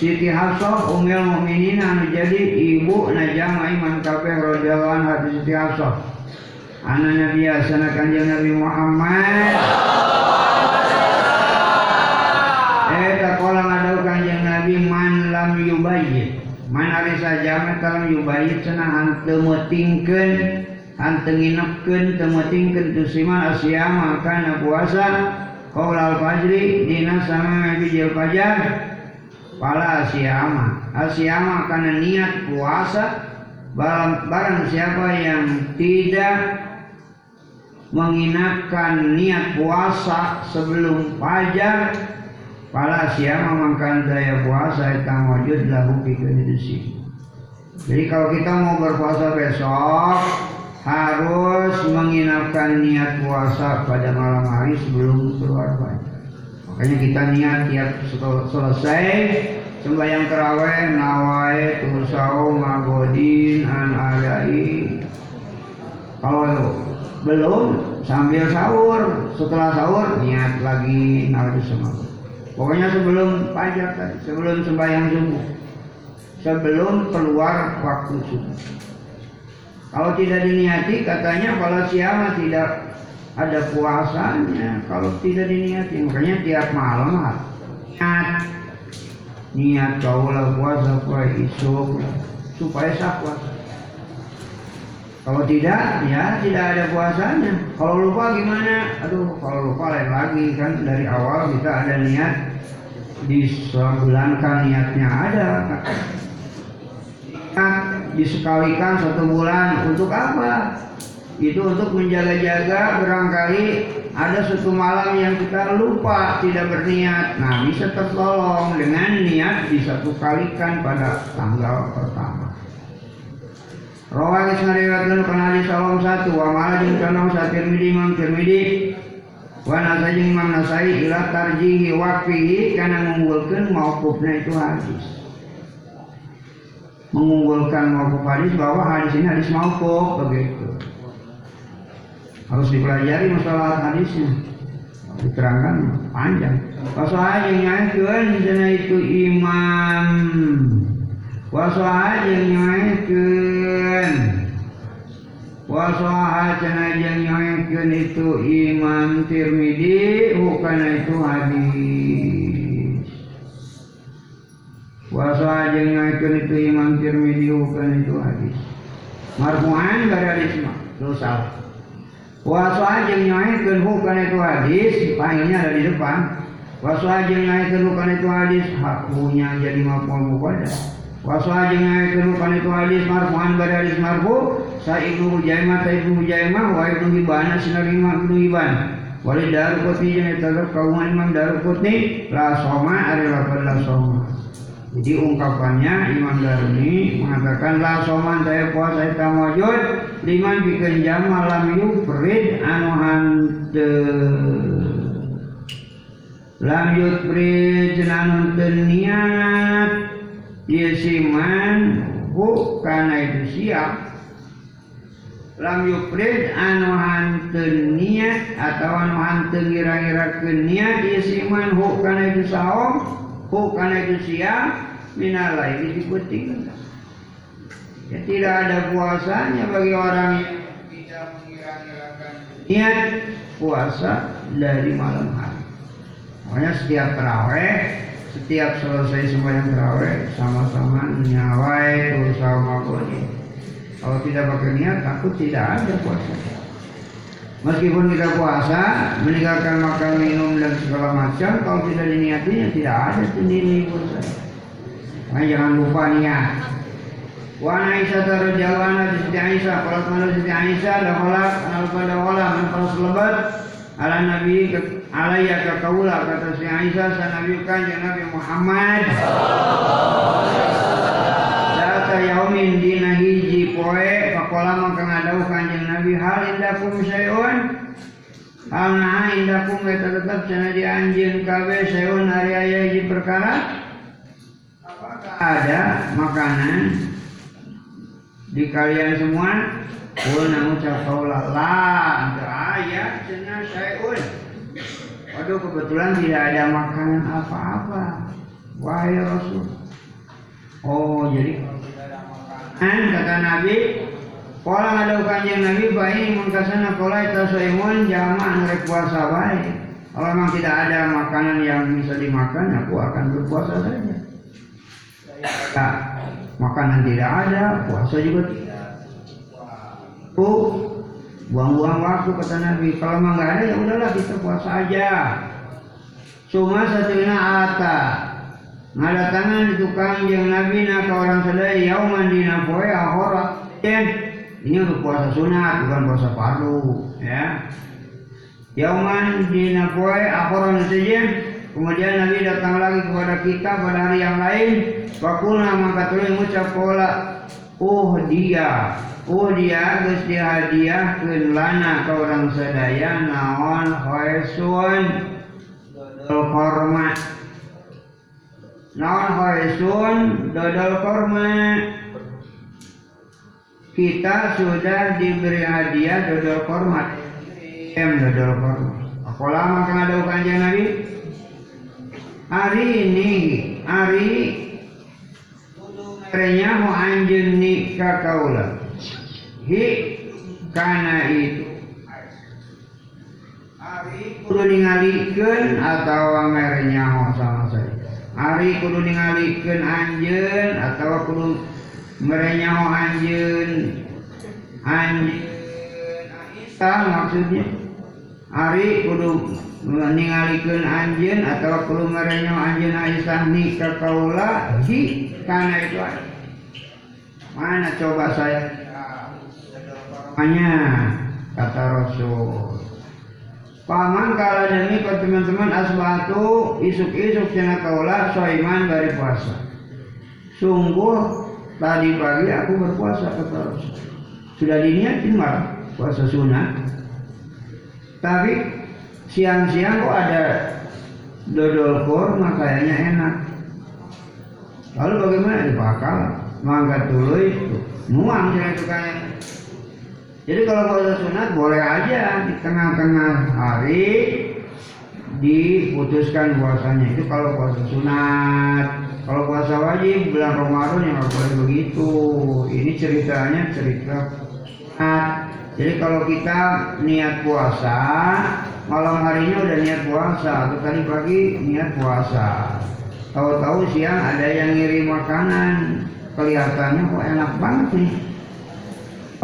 Siti Hafsah umil mukminin anu jadi ibu najama iman kabeh radhiyallahu anha Siti Hafsah. Ana Nabi asana kanjeng Nabi Muhammad. Eh takola ngadau kanjeng Nabi man lam yubayyit. Man ari saja lam yubayyit cenah hanteu metingkeun hanteu nginepkeun teu metingkeun tu siman asyama kana puasa qaulal fajri dina sama bijil fajar Pala asyama Asyama karena niat puasa barang, barang siapa yang tidak menginapkan niat puasa sebelum fajar Pala asyama makan daya puasa itu wajud lahu sini. Jadi kalau kita mau berpuasa besok harus menginapkan niat puasa pada malam hari sebelum keluar fajar. Makanya kita niat tiap selesai sembahyang terawih nawai tusau magodin an adai. Kalau belum sambil sahur, setelah sahur niat lagi nawai semua. Pokoknya sebelum pajak tadi, sebelum sembahyang subuh, sebelum keluar waktu subuh. Kalau tidak diniati katanya kalau siapa tidak ada puasanya. Kalau tidak diniati makanya tiap malam niat. Niat kaulah puasa puasa isu supaya sah puasa kalau tidak ya tidak ada puasanya. Kalau lupa gimana? Aduh kalau lupa lain lagi kan dari awal kita ada niat disebulankan niatnya ada. Disekalikan satu bulan untuk apa? Itu untuk menjaga-jaga barangkali ada suatu malam yang kita lupa tidak berniat. Nah bisa tertolong dengan niat disatu kalikan pada tanggal pertama Rawang isnariwatkan kana hadis salam satu wa malah jeung kana satir midi tirmidhi wa nasai imam nasai ila tarjihi waqfihi kana mengunggulkeun mauqufna itu hadis. Mengunggulkan mauquf hadis bahwa hadis ini hadis mauquf begitu. Harus dipelajari masalah hadisnya. Diterangkan panjang. Aja nyakeun dina itu imam aja nyakeun aja nyakeun itu imam Tirmidzi bukan itu hadis. Aja nyakeun itu imam Tirmidzi bukan itu hadis. Marfu'an dari hadis mah salah. Wasa yang nyaitkan bukan itu hadis, pahinya ada di depan. Wasa yang nyaitkan bukan itu hadis, haknya jadi maful muqaddam. Wasa yang nyaitkan bukan itu hadis, marfu'an pada hadis marfu, sa ibnu Hujaimah, sa ibnu Hujaimah, wa ibnu Hibban, sinar ibnu Hibban. Wali Daruqutni jeung eta kaungan Imam Daruqutni la soma ari lapan la soma. Jadi ungkapannya Imam Daruni mengatakan la soman saya puasa eta wajud liman bikin jam malam yufrid anu hante lam yufrid anu niat yesiman hu kana itu siap. Lam yufrid anu hante niat atau anu hante ngira-ngira ke niat yesiman hu kana itu saum hu kana itu siap minalai ini dipenting ya tidak ada puasanya bagi orang yang tidak mengira-ngirakan niat puasa dari malam hari. Makanya setiap terawih setiap selesai sembahyang terawih sama-sama nyawai sama bodi kalau tidak pakai niat takut tidak ada puasa Meskipun kita puasa, meninggalkan makan minum dan segala macam, kalau tidak diniatinya tidak ada sendiri puasa. Nah, jangan lupa niat. Wa Aisyah radhiyallahu anha Siti Aisyah kalau kalau Siti Aisyah dakhala al pada wala man lebat ala nabi alaiya ka kaula kata Siti Aisyah sa nabi Nabi Muhammad. Data yaumin dina hiji poe pakola mangka ngadau kanjeng Nabi hal indakum syai'un? Hal nah indakum eta tetep cenah di anjeun kabeh syai'un ari aya hiji perkara. Ada makanan di kalian semua? Pun namun cakaulah lah ayat cina syai'un Waduh kebetulan tidak ada makanan apa-apa Wahai Rasul Oh jadi kalau tidak kata Nabi Pola ada kanjeng Nabi baik mengkasana pola itu saimun jamaah nurek puasa baik. Kalau memang tidak ada makanan yang bisa dimakan, aku akan berpuasa saja ya, makanan tidak ada, puasa juga tidak. Oh, buang-buang waktu kata Nabi. Kalau memang nggak ada ya udahlah kita puasa aja. Cuma satunya ata tangan itu kanjeng Nabi nak orang sedaya yauman dina poe ahora. Ini untuk puasa sunat bukan puasa fardu ya. Yauman dina poe ahora saja Kemudian Nabi datang lagi kepada kita pada hari yang lain. Fakuna maka tulis mengucap pola. Oh dia, oh dia gus dia hadiah lana ke orang sedaya naon hoesun dodol korma. Naon hoesun dodol korma. Kita sudah diberi hadiah dodol korma. Em dodol korma. Apa lama kan ada kanjeng Nabi? hari ini hari merenya mau anjun ni kakaula hi karena itu kudu ningalikeun atawa merenyaho sama saja. Ari kudu ningalikeun anjeun atawa kudu merenyaho anjeun. Anjeun Aisyah maksudnya. Ari kudu ningalikeun anjeun atawa kudu merenyaho anjeun Aisyah ni kakaula hi kana itu mana coba saya? Hanya kata Rasul Paman kala demi kau teman-teman asbatu isuk-isuk cina kaula soiman dari puasa. Sungguh tadi pagi aku berpuasa kata Rasul. Sudah diniatin malah puasa sunat. Tapi siang-siang kok ada dodol kurma kayaknya enak lalu bagaimana dibakar mangga itu muang saya itu jadi kalau puasa sunat boleh aja di tengah-tengah hari diputuskan puasanya. Itu kalau puasa sunat kalau puasa wajib bulan Ramadan yang nggak boleh begitu. Ini ceritanya cerita sunat. Jadi kalau kita niat puasa malam harinya udah niat puasa. Atau tadi pagi niat puasa. Tahu-tahu siang ada yang ngirim makanan. Kelihatannya kok enak banget nih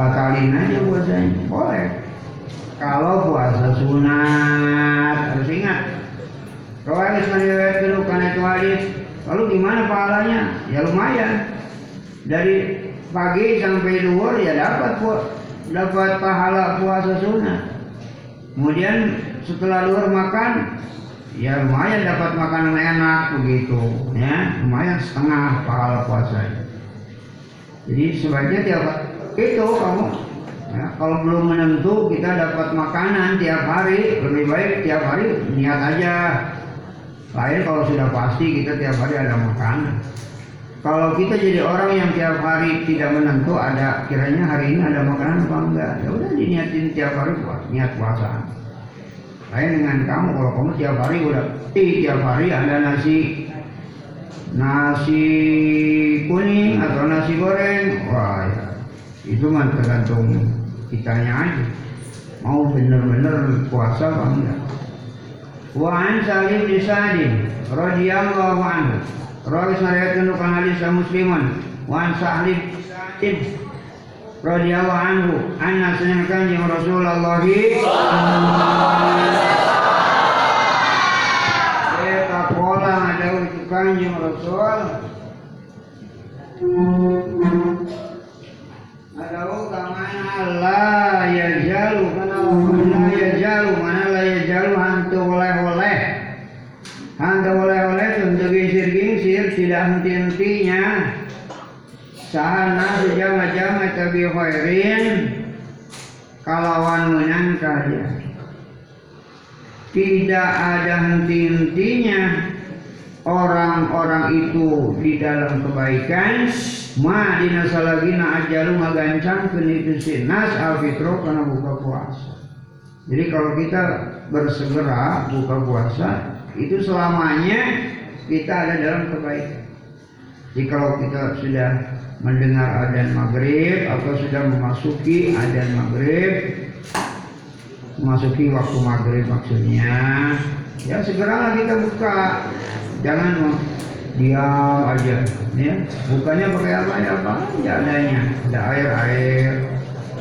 batalin aja puasanya. Boleh. Kalau puasa sunat. Harus ingat. Hadis meriwayat dulu karena itu hadis lalu gimana pahalanya? Ya lumayan. Dari pagi sampai luar ya dapat dapat pahala puasa sunat. Kemudian setelah luar makan, ya lumayan dapat makanan enak begitu, ya. Lumayan setengah pahala puasanya. Jadi sebaiknya tiap itu kamu ya, kalau belum menentu kita dapat makanan tiap hari lebih baik tiap hari niat aja. Lain kalau sudah pasti kita tiap hari ada makanan. Kalau kita jadi orang yang tiap hari tidak menentu ada kiranya hari ini ada makanan apa enggak, ya udah diniatin tiap hari buat niat puasa. Lain dengan kamu kalau kamu tiap hari udah tiap hari ada nasi nasi kuning atau nasi goreng, wah ya itu mah tergantung kitanya aja. Mau bener-bener puasa apa enggak. Wa an Salim bin Sa'din radhiyallahu anhu. Rawi syariatkan bukan hadis musliman Wan sahli sa'id radhiyallahu anhu. Anna sunnah kanjeng Rasulullah. Eta pola ada itu kanjeng Rasul jalu mana hantu oleh-oleh. Hantu oleh-oleh tidak henti-hentinya. Sahana sejama-jama tabi khairin kalawan menang kaya tidak ada henti-hentinya orang-orang itu di dalam kebaikan ma dina salagina ajalu magancang itu sinas alfitro karena buka puasa. Jadi kalau kita bersegera buka puasa itu selamanya kita ada dalam kebaikan. Jadi kalau kita sudah mendengar adzan maghrib atau sudah memasuki adzan maghrib memasuki waktu maghrib maksudnya ya segeralah kita buka jangan diam aja ya. Bukannya pakai apa ya? Apa ya adanya ada air air.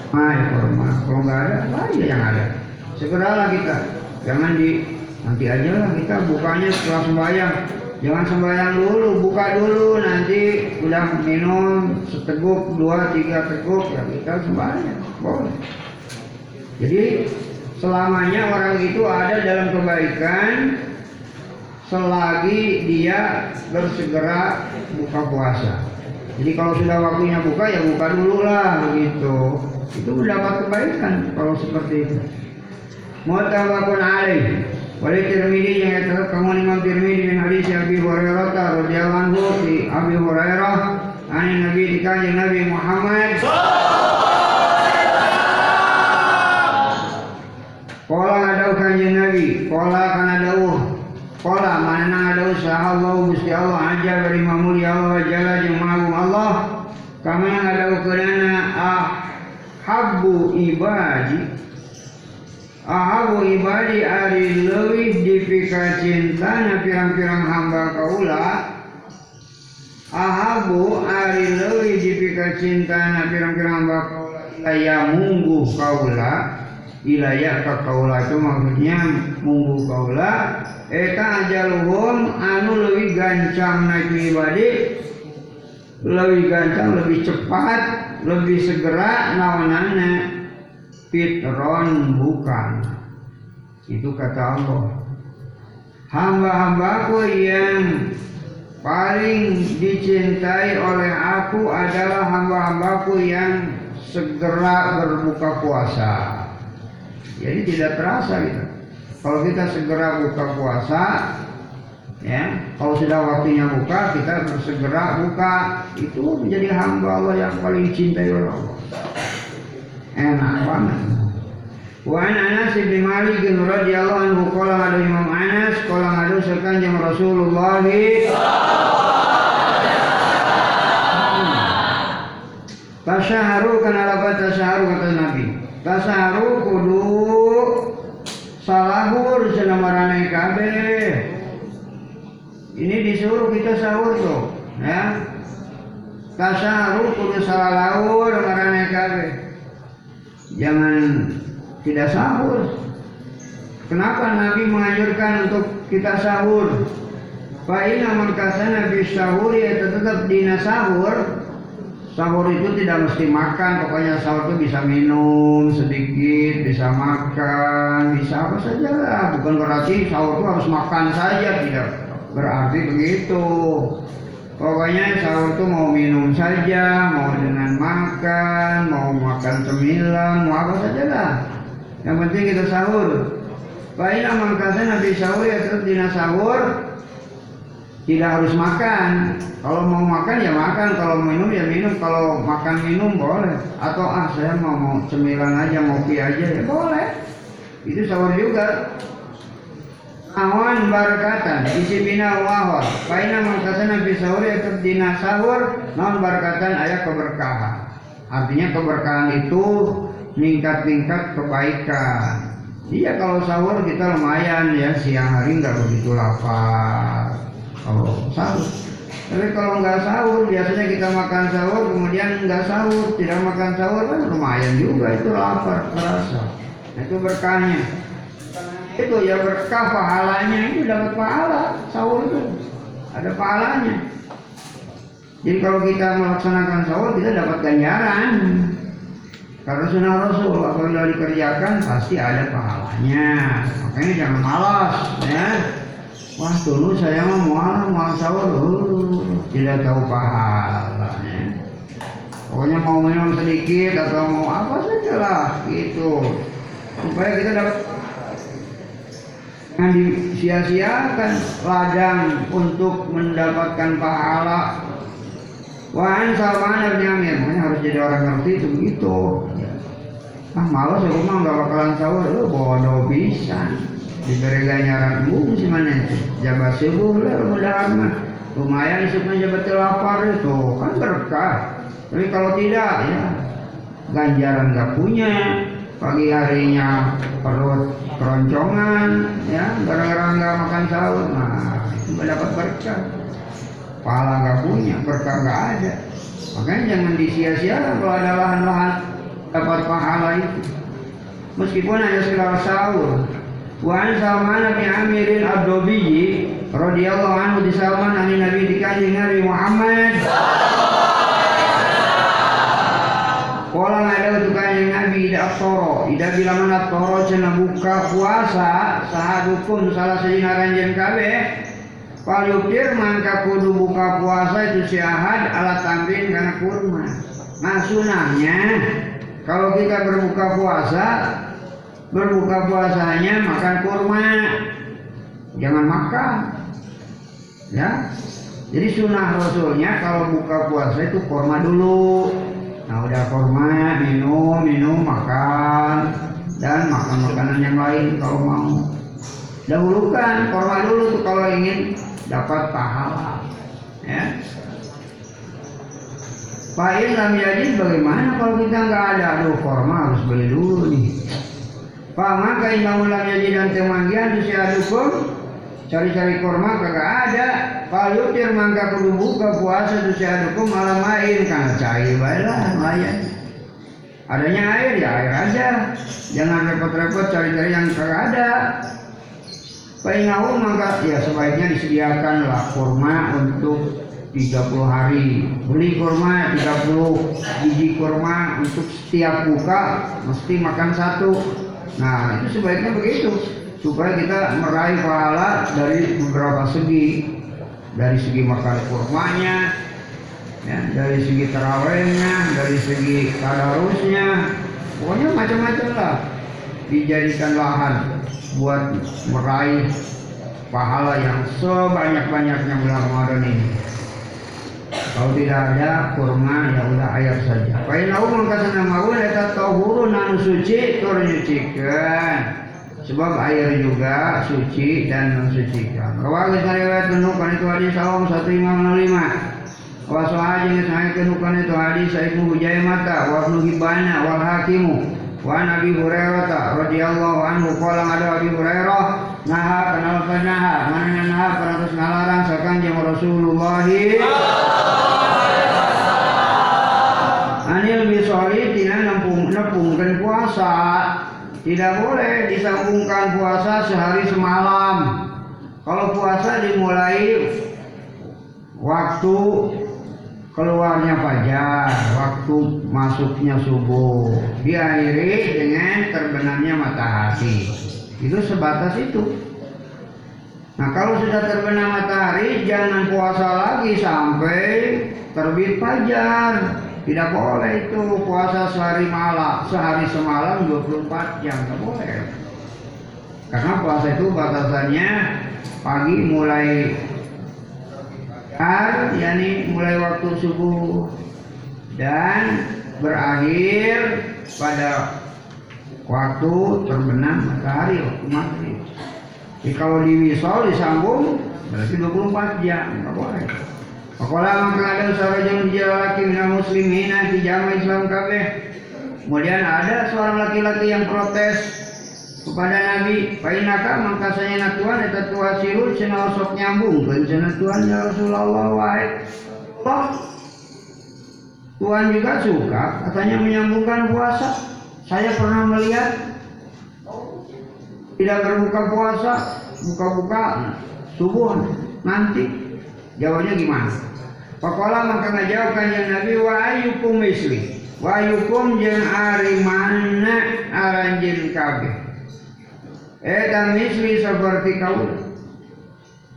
Air kurma kalau nggak ada apa aja yang ada. Segeralah kita. Jangan di nanti aja lah kita bukanya setelah sembahyang. Jangan sembahyang dulu buka dulu. Nanti udah minum seteguk dua tiga teguk ya kita sembahyang. Boleh. Jadi selamanya orang itu ada dalam kebaikan selagi dia bersegera buka puasa. Jadi kalau sudah waktunya buka ya buka dulu lah begitu. Itu mendapat kebaikan kalau seperti itu. Mutabakun alaih. Wali Tirmidzi yang terdapat kamu Imam Tirmidzi bin hadis Abi Hurairah radhiyallahu anhu di Abi Hurairah ani Nabi di kanjeng Nabi Muhammad Kola ada kanjeng Nabi, kola kana dawuh Kola mana ada usaha Allah Gusti Allah aja dari mulia Allah jala jeung magung Allah. Kama ukurana ah habbu ibadi. Ahabu ibadi ari leuwih dipika cintana pirang-pirang hamba kaula. Ahabu ari leuwih dipika cintana pirang-pirang hamba kaula. Ilaya mungguh kaula. Ilaya ka kaula itu maksudnya mungguh kaula eta ajaluhum anu lebih gancang naik pribadi lebih gancang lebih cepat lebih segera nawanana fitron bukan. Itu kata Allah. Hamba-hambaku yang paling dicintai oleh aku adalah hamba-hambaku yang segera berbuka puasa. Jadi tidak terasa gitu kalau kita segera buka puasa, ya, kalau sudah waktunya buka, kita bersegera buka, itu menjadi hamba Allah yang paling cintai oleh Allah. Enak banget. Wa an Anas bin Malik radhiyallahu anhu qala ada Imam Anas qala ngadu sekanjeng Rasulullah Tasyaharu kana lapat tasyaharu kata Nabi. Tasyaharu kudu salahur senamarane kabeh. Ini disuruh kita sahur tuh ya. Tasaru kudu salahur marane kabeh. Jangan tidak sahur. Kenapa Nabi menganjurkan untuk kita sahur? Fa inna man kasana sahur ya tetap dina sahur Sahur itu tidak mesti makan, pokoknya sahur itu bisa minum sedikit, bisa makan, bisa apa saja lah. Bukan berarti sahur itu harus makan saja, tidak berarti begitu. Pokoknya sahur itu mau minum saja, mau dengan makan, mau makan cemilan, mau apa saja lah. Yang penting kita sahur. Baiklah mangkasnya Nabi sahur ya terus dina sahur tidak harus makan. Kalau mau makan ya makan, kalau minum ya minum, kalau makan minum boleh. Atau ah saya mau, mau cemilan aja, kopi aja ya boleh. Itu sahur juga. Awan barakatan. Isi bina wahwa. Paina nabi sahur ya terdina sahur. Non barakatan ayat keberkahan. Artinya keberkahan itu tingkat-tingkat kebaikan. Iya kalau sahur kita lumayan ya. Siang hari nggak begitu lapar kalau sahur. Tapi kalau nggak sahur, biasanya kita makan sahur, kemudian nggak sahur, tidak makan sahur kan lumayan juga itu lapar terasa. Itu berkahnya. Itu ya berkah pahalanya itu dapat pahala sahur itu ada pahalanya. Jadi kalau kita melaksanakan sahur kita dapat ganjaran. Karena sunnah Rasul apabila dikerjakan pasti ada pahalanya. Makanya jangan malas ya. Wah dulu saya mau mual mual sahur tidak tahu pahalanya. Pokoknya mau minum sedikit atau mau apa saja lah gitu supaya kita dapat jangan disia-siakan ladang untuk mendapatkan pahala. Wah, Salman bin Amir, makanya harus jadi orang ngerti itu begitu. Ah malas aku mah nggak bakalan sahur, lu bodoh bisa diberi ganjaran bu si mana itu? Jabat subuh lah mudah mah lumayan supaya jabat lapar itu kan berkah. Tapi kalau tidak ya ganjaran nggak punya. Pagi harinya perut keroncongan ya gara-gara nggak makan sahur nah itu dapat berkah. Pahala nggak punya berkah nggak ada. Makanya jangan disia-siakan kalau ada lahan-lahan dapat pahala itu. Meskipun hanya sekedar sahur Wa Salman bin Amir Ad-Dobi radhiyallahu anhu di Salman ani Nabi di kanjeng Nabi Muhammad. Kala ada untuk kanjeng Nabi tidak toro, tidak bila mana toro cina buka puasa sahadukum salah sejina ranjen kabe. Palupir mangka kudu buka puasa itu siahad ala tambin karena kurma. Nah sunahnya kalau kita berbuka puasa berbuka puasanya makan kurma. Jangan makan. Ya. Jadi sunnah rasulnya kalau buka puasa itu kurma dulu. Nah udah kurma minum minum makan. Dan makan makanan yang lain kalau mau. Dahulukan kurma dulu tuh kalau ingin dapat pahala. Ya. Pak Ilham jadi bagaimana kalau kita nggak ada? Aduh kurma harus beli dulu nih Pama kai bangunan jadi dan sia dukung cari-cari korma kagak ada. Palutir mangka kudu buka puasa dukung malam main kan cair baiklah lumayan. Adanya air ya air aja. Jangan repot-repot cari-cari yang kagak ada. Paingahu mangka ya sebaiknya disediakanlah kurma untuk 30 hari beli kurma 30 biji kurma untuk setiap buka mesti makan satu Nah itu sebaiknya begitu. Supaya kita meraih pahala dari beberapa segi. Dari segi makan kurmanya ya, dari segi terawihnya dari segi tadarusnya. Pokoknya macam-macam lah. Dijadikan lahan buat meraih pahala yang sebanyak-banyaknya bulan Ramadan ini kalau tidak ada kurma ya udah air saja. Painau mangkasana maun eta tahurun anu suci tur nyucikeun. Sebab air juga suci dan mensucikan. Rawahu riwayat menukan itu hadis sawam 1565. Wa sahaja yang saya kenukan itu hadis Ibnu Hujai mata wa Ibnu Hibana wal Hakimu wa Nabi Hurairah radhiyallahu anhu qala ada Abi Hurairah naha kenal naha mana naha peratus ngalarang sakanjeng Rasulullah Anil Tidak boleh disambungkan puasa sehari semalam Kalau puasa dimulai Waktu keluarnya fajar, waktu masuknya subuh, diakhiri dengan terbenamnya matahari. Itu sebatas itu. Nah kalau sudah terbenam matahari jangan puasa lagi sampai terbit fajar. Tidak boleh itu puasa sehari malam, sehari semalam 24 jam, tidak boleh. Karena puasa itu batasannya pagi mulai har, yakni mulai waktu subuh dan berakhir pada waktu terbenam matahari waktu maghrib. Jadi kalau diwisol disambung berarti 24 jam, nggak boleh. Pakola mengkelada sarajun laki minal muslimina di jamaah Islam kabeh. Kemudian ada seorang laki-laki yang protes kepada Nabi, "Painaka mangkasanya natuan eta tua siru cenah sok nyambung cenah tuan ya Rasulullah wae." Toh Tuhan juga suka katanya menyambungkan puasa. Saya pernah melihat tidak berbuka puasa, buka-buka subuh nanti. Jawabnya gimana? Pakola maka ngajawab kanjeng Nabi wa ayyukum misli. Wa ayyukum jeung ari mana aranjeun kabeh. Eta misli seperti kau.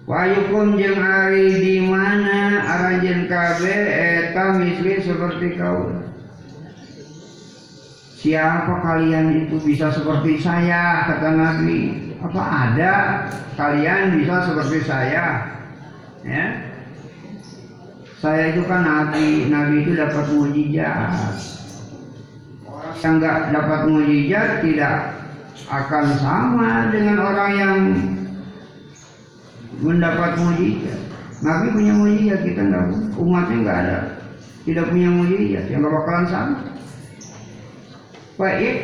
Wa ayyukum jeung ari di mana aranjeun kabeh eta misli seperti kau. Siapa kalian itu bisa seperti saya kata Nabi? Apa ada kalian bisa seperti saya? Ya, saya itu kan nabi, nabi itu dapat mujizat. Orang yang nggak dapat mujizat tidak akan sama dengan orang yang mendapat mujizat. Nabi punya mujizat, kita nggak, umatnya nggak ada, tidak punya mujizat, yang nggak bakalan sama. Baik,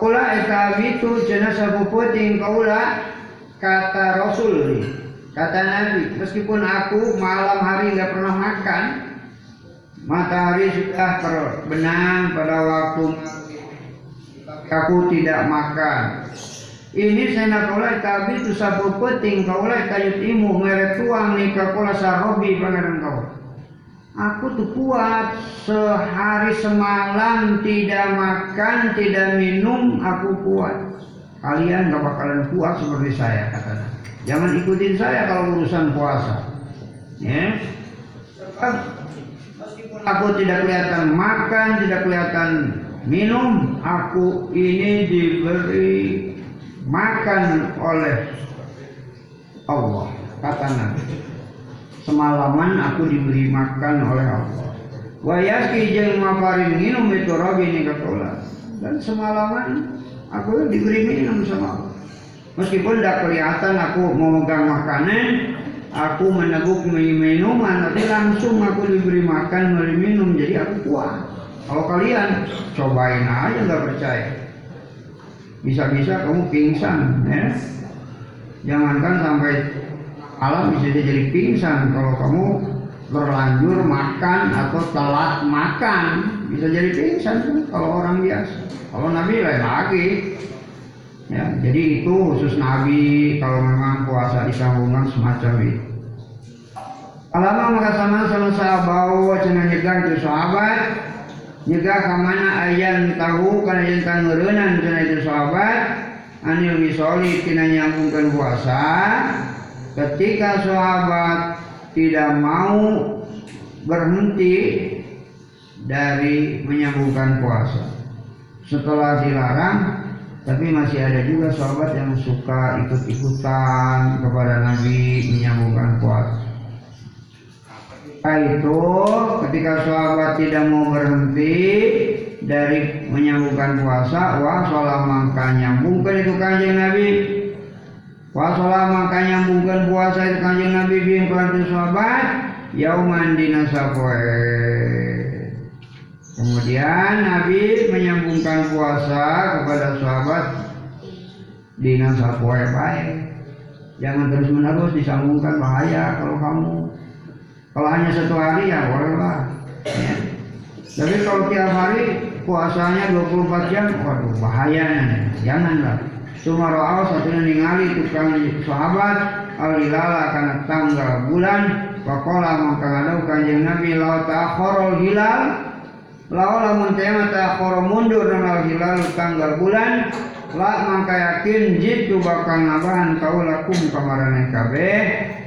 kula eta itu jenazah puputing kaula kata Rasul Kata Nabi, meskipun aku malam hari nggak pernah makan, matahari sudah terbenam pada waktu aku tidak makan. Ini saya nak kaulai tabi tu sabu peting kaulai kayu timu meret tuang ni kakola sarobi pangeran kau. Aku tuh kuat sehari semalam tidak makan tidak minum aku kuat. Kalian gak bakalan kuat seperti saya katanya. Jangan ikutin saya kalau urusan puasa. Ya. Meskipun aku tidak kelihatan makan, tidak kelihatan minum, aku ini diberi makan oleh Allah. Kata Nabi. Semalaman aku diberi makan oleh Allah. Wayaki jeng mafarin minum itu rabi ini Dan semalaman aku diberi minum sama Allah. Meskipun tidak kelihatan aku memegang makanan, aku meneguk minuman, tapi langsung aku diberi makan, diberi minum, jadi aku kuat. Kalau kalian cobain aja nggak percaya, bisa-bisa kamu pingsan, ya. Jangankan sampai alam bisa jadi pingsan kalau kamu berlanjur makan atau telat makan bisa jadi pingsan kalau orang biasa. Kalau Nabi lain lagi, Ya, jadi itu khusus Nabi kalau memang puasa disambungan semacam itu. Alama maka sama sahabat cenah nyegah itu sahabat. Nyegah kamana ayan tahu kana yang tangureunan cenah itu sahabat. Anil misoli tina nyambungkan puasa. Ketika sahabat tidak mau berhenti dari menyambungkan puasa. Setelah dilarang tapi masih ada juga sahabat yang suka ikut-ikutan kepada Nabi menyambungkan puasa. Itu ketika sahabat tidak mau berhenti dari menyambungkan puasa, wah sholat mangka nyambungkan itu kanjeng Nabi. Wah sholat mangka nyambungkan puasa itu kanjeng Nabi bin sahabat, yauman dinasapoe. Kemudian Nabi menyambungkan puasa kepada sahabat dengan sapoe baik. Jangan terus menerus disambungkan bahaya kalau kamu. Kalau hanya satu hari ya bolehlah. Ya. Tapi kalau tiap hari puasanya 24 jam, waduh bahaya Janganlah. Cuma ro'al satunya ningali tukang sahabat alilala karena tanggal bulan Pakola maka ngadau kanjeng Nabi lau ta'akhorol hilal Lau lamun tema ta'akhoro mundur dengan hilal tanggal bulan La maka yakin jitu bakal nabahan kau lakum kamarane kabeh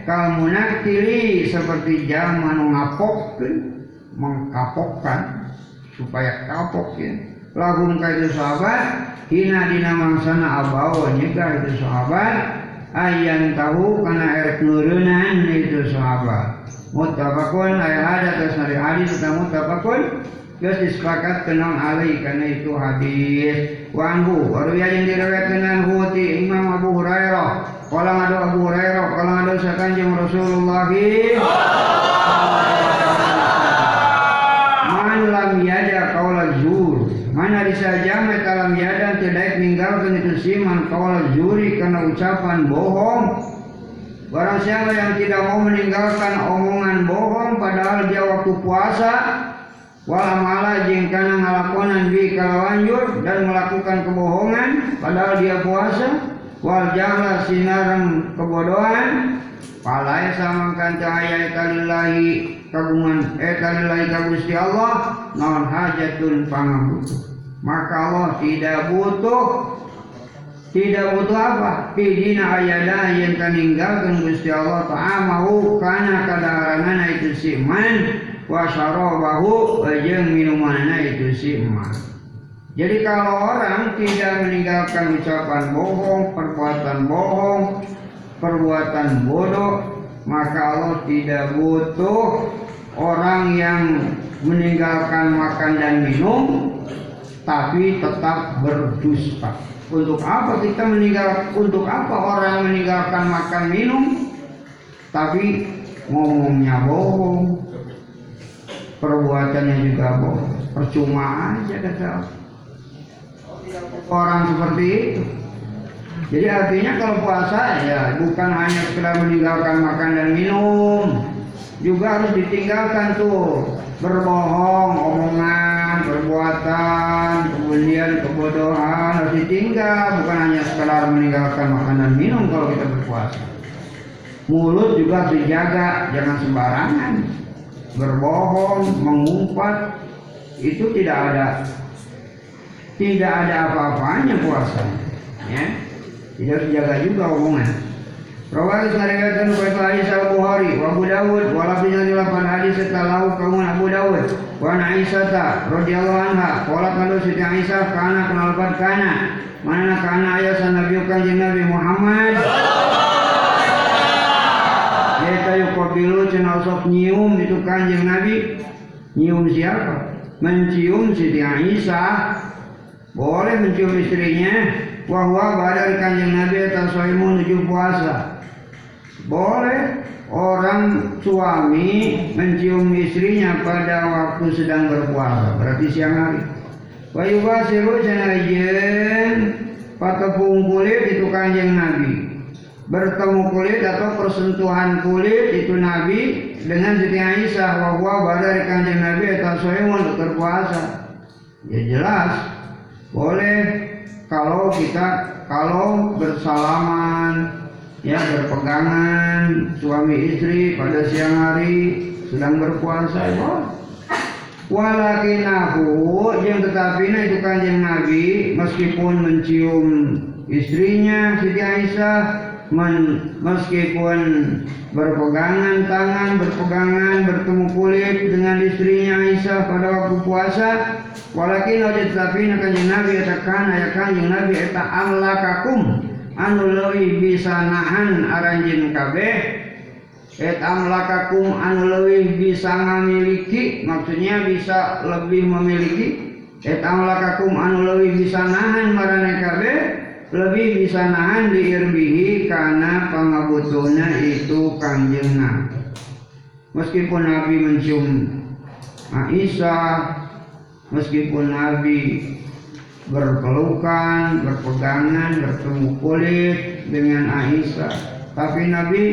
Kal munakili seperti zaman ngapok Mengkapokkan Supaya kapok ya Lagum kaitu sahabat Hina dina mangsana abawa nyegah itu sahabat ayan tahu karena erek nurunan itu sahabat. Mutabakun ayat ada atas dari hadis kita mutabakun Terus disepakati kenal Ali karena itu hadis. Wanghu baru yang diriwayatkan dengan Huti Imam Abu Hurairah. Kalau ada Abu Hurairah Kalau ada sekanjeng Rasulullah? Man lam yada kaulah zur. Mana disaja metalam yadan tidak meninggalkan itu siman kaulah zuri karena ucapan bohong. Barang siapa yang tidak mau meninggalkan omongan bohong padahal dia waktu puasa wala mala jeng kana ngalakonan bi kalawanjur dan melakukan kebohongan padahal dia puasa wal jahla sinaran kebodohan palai samangkan cahaya kalillahi kagungan eh kalillahi kagusti Allah non hajatun pangabutuh maka Allah tidak butuh tidak butuh apa? Pidina ayada yang meninggalkan Gusti Allah ta'amahu kana kadaharangan itu siman wa syarabahu jeung minumanna itu siman jadi kalau orang tidak meninggalkan ucapan bohong, perbuatan bohong, perbuatan bodoh, maka Allah tidak butuh orang yang meninggalkan makan dan minum, tapi tetap berdusta. Untuk apa kita meninggal? Untuk apa orang meninggalkan makan minum, tapi ngomongnya bohong, perbuatannya juga bohong, percuma aja kata orang seperti itu. Jadi artinya kalau puasa ya bukan hanya sekedar meninggalkan makan dan minum, juga harus ditinggalkan tuh berbohong, omongan, perbuatan, kemudian kebodohan harus ditinggal, bukan hanya sekedar meninggalkan makan dan minum kalau kita berpuasa. Mulut juga harus dijaga, jangan sembarangan. Berbohong, mengumpat, itu tidak ada tidak ada apa-apanya puasa. Ya, tidak dijaga juga omongan. Rawal sariwayatkan Baitul Hadis Al Bukhari wa Abu Dawud wa di lapan hadis setalahu kaum Abu Dawud wa Aisyah radhiyallahu anha qala kalau Siti Aisyah kana kenalpat kana mana kana ayat sanabi kanjeng Nabi Muhammad Yaitu yukobilu cina usop nyium itu kanjeng Nabi Nyium siapa? Mencium Siti Aisyah Boleh mencium istrinya Wahwa badar kanjeng Nabi atas menuju puasa boleh orang suami mencium istrinya pada waktu sedang berpuasa, berarti siang hari. Wa yubasiru sanajen patepung kulit itu kanjeng Nabi. Bertemu kulit atau persentuhan kulit itu Nabi dengan Siti Aisyah bahwa badar kanjeng Nabi atau untuk berpuasa. Ya jelas boleh kalau kita kalau bersalaman ya berpegangan suami istri pada siang hari sedang berpuasa ya. Walakinahu yang tetapi nah itu kanjeng Nabi meskipun mencium istrinya Siti Aisyah meskipun berpegangan tangan, berpegangan, bertemu kulit dengan istrinya Aisyah pada waktu puasa, walakin aja tetapi kanjeng Nabi katakan ayat kanjeng Nabi eta kakum anu leuwih bisa nahan aranjeun kabeh. Et amlakakum anu leuwih bisa ngamiliki maksudnya bisa lebih memiliki. Et amlakakum anu leuwih bisa nahan marane kabeh lebih bisa nahan diirbihi karena pangabutuna itu kanjeng meskipun Nabi mencium Aisyah meskipun Nabi berpelukan, berpegangan, bertemu kulit dengan Aisyah. Tapi Nabi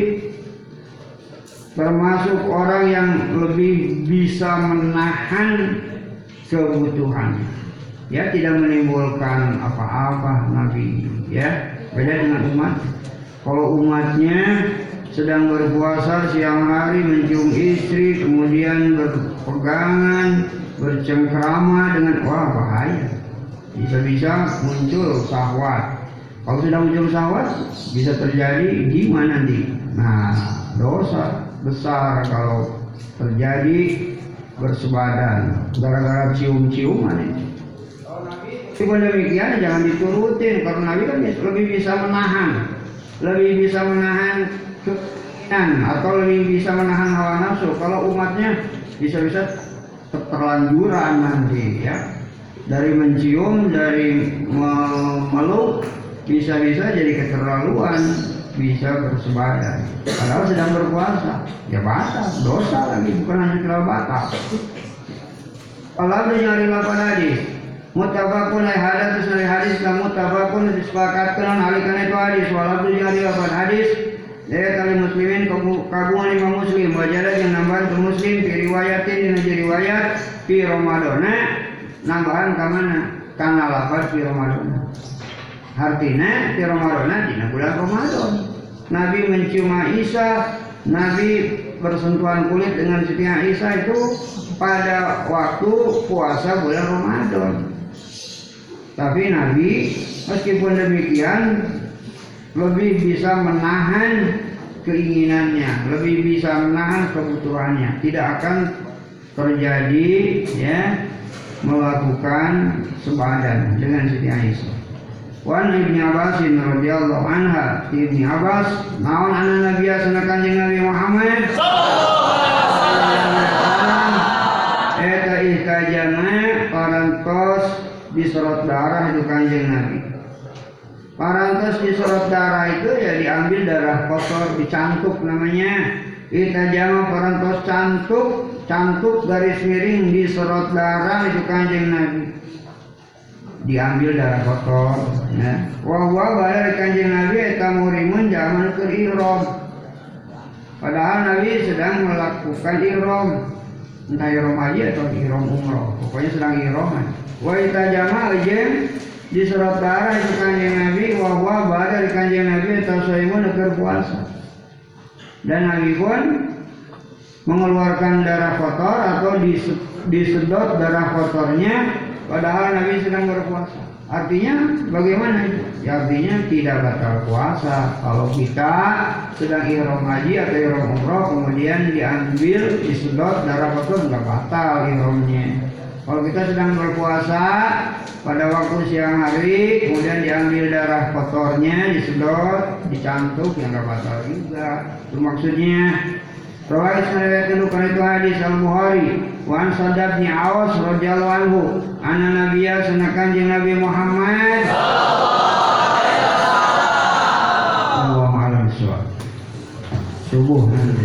termasuk orang yang lebih bisa menahan kebutuhan. Ya tidak menimbulkan apa-apa Nabi. Ya beda dengan umat. Kalau umatnya sedang berpuasa siang hari mencium istri kemudian berpegangan bercengkrama dengan wah bahaya bisa-bisa muncul syahwat kalau sudah muncul syahwat bisa terjadi gimana nanti nah dosa besar kalau terjadi bersebadan gara-gara cium-ciuman itu Cuma demikian jangan diturutin karena Nabi kan lebih bisa menahan, lebih bisa menahan keinginan atau lebih bisa menahan hawa nafsu. Kalau umatnya bisa-bisa terlanjuran nanti ya dari mencium, dari memeluk bisa-bisa jadi keterlaluan, bisa bersebadan. Padahal sedang berpuasa, ya batal, dosa lagi bukan hanya terlalu batal. Kalau nyari lapan hadis, mutabakun hadis dari hadis dan mutabakun disepakatkan alihkan itu hadis. Walaupun jadi lapan hadis. Dari kali muslimin kagungan lima muslim. Wajarat yang nambahan ke muslim di riwayatin di jadi riwayat di Ramadan. Nambahan ke mana? Karena lapan di Ramadan. Artinya di Ramadan di bulan Ramadan. Nabi mencium Aisyah Nabi bersentuhan kulit dengan Siti Aisyah itu pada waktu puasa bulan Ramadan tapi Nabi meskipun demikian lebih bisa menahan keinginannya, lebih bisa menahan kebutuhannya, tidak akan terjadi ya melakukan sebadan dengan Siti Aisyah. Wan Ibnu Abbas radhiyallahu anha Ibnu Abbas naon anna Nabi sanakan jeung Nabi Muhammad? Eta ihkajana parantos disorot darah itu kanjeng Nabi. Parantos disorot darah itu ya diambil darah kotor, dicantuk namanya. Kita jama parantos cantuk, cantuk garis miring disorot darah itu kanjeng Nabi. Diambil darah kotor. Ya. Wahwa bayar kanjeng Nabi eta murimun zaman ke ihram. Padahal Nabi sedang melakukan ihram. Entah ihram haji atau ihram umroh. Pokoknya sedang aja. Wa itajama jeung di surat darah itu kanjeng Nabi wahwa pada di kanjeng Nabi atau saimun agar puasa. Dan Nabi pun mengeluarkan darah kotor atau disedot darah kotornya padahal Nabi sedang berpuasa. Artinya bagaimana? Ya artinya tidak batal puasa kalau kita sedang ihram haji atau ihram umroh kemudian diambil disedot darah kotor nggak batal ihramnya. Kalau kita sedang berpuasa pada waktu siang hari, kemudian diambil darah kotornya, disedot, dicantuk, yang nggak batal juga. Itu maksudnya. Rawais meriwayatkan bukan itu hadis Al Bukhari. Wan Sadab ni Awas radhiyallahu anhu. Ana Nabiya senakan jeung Nabi Muhammad. Allahu a'lam Subuh nanti.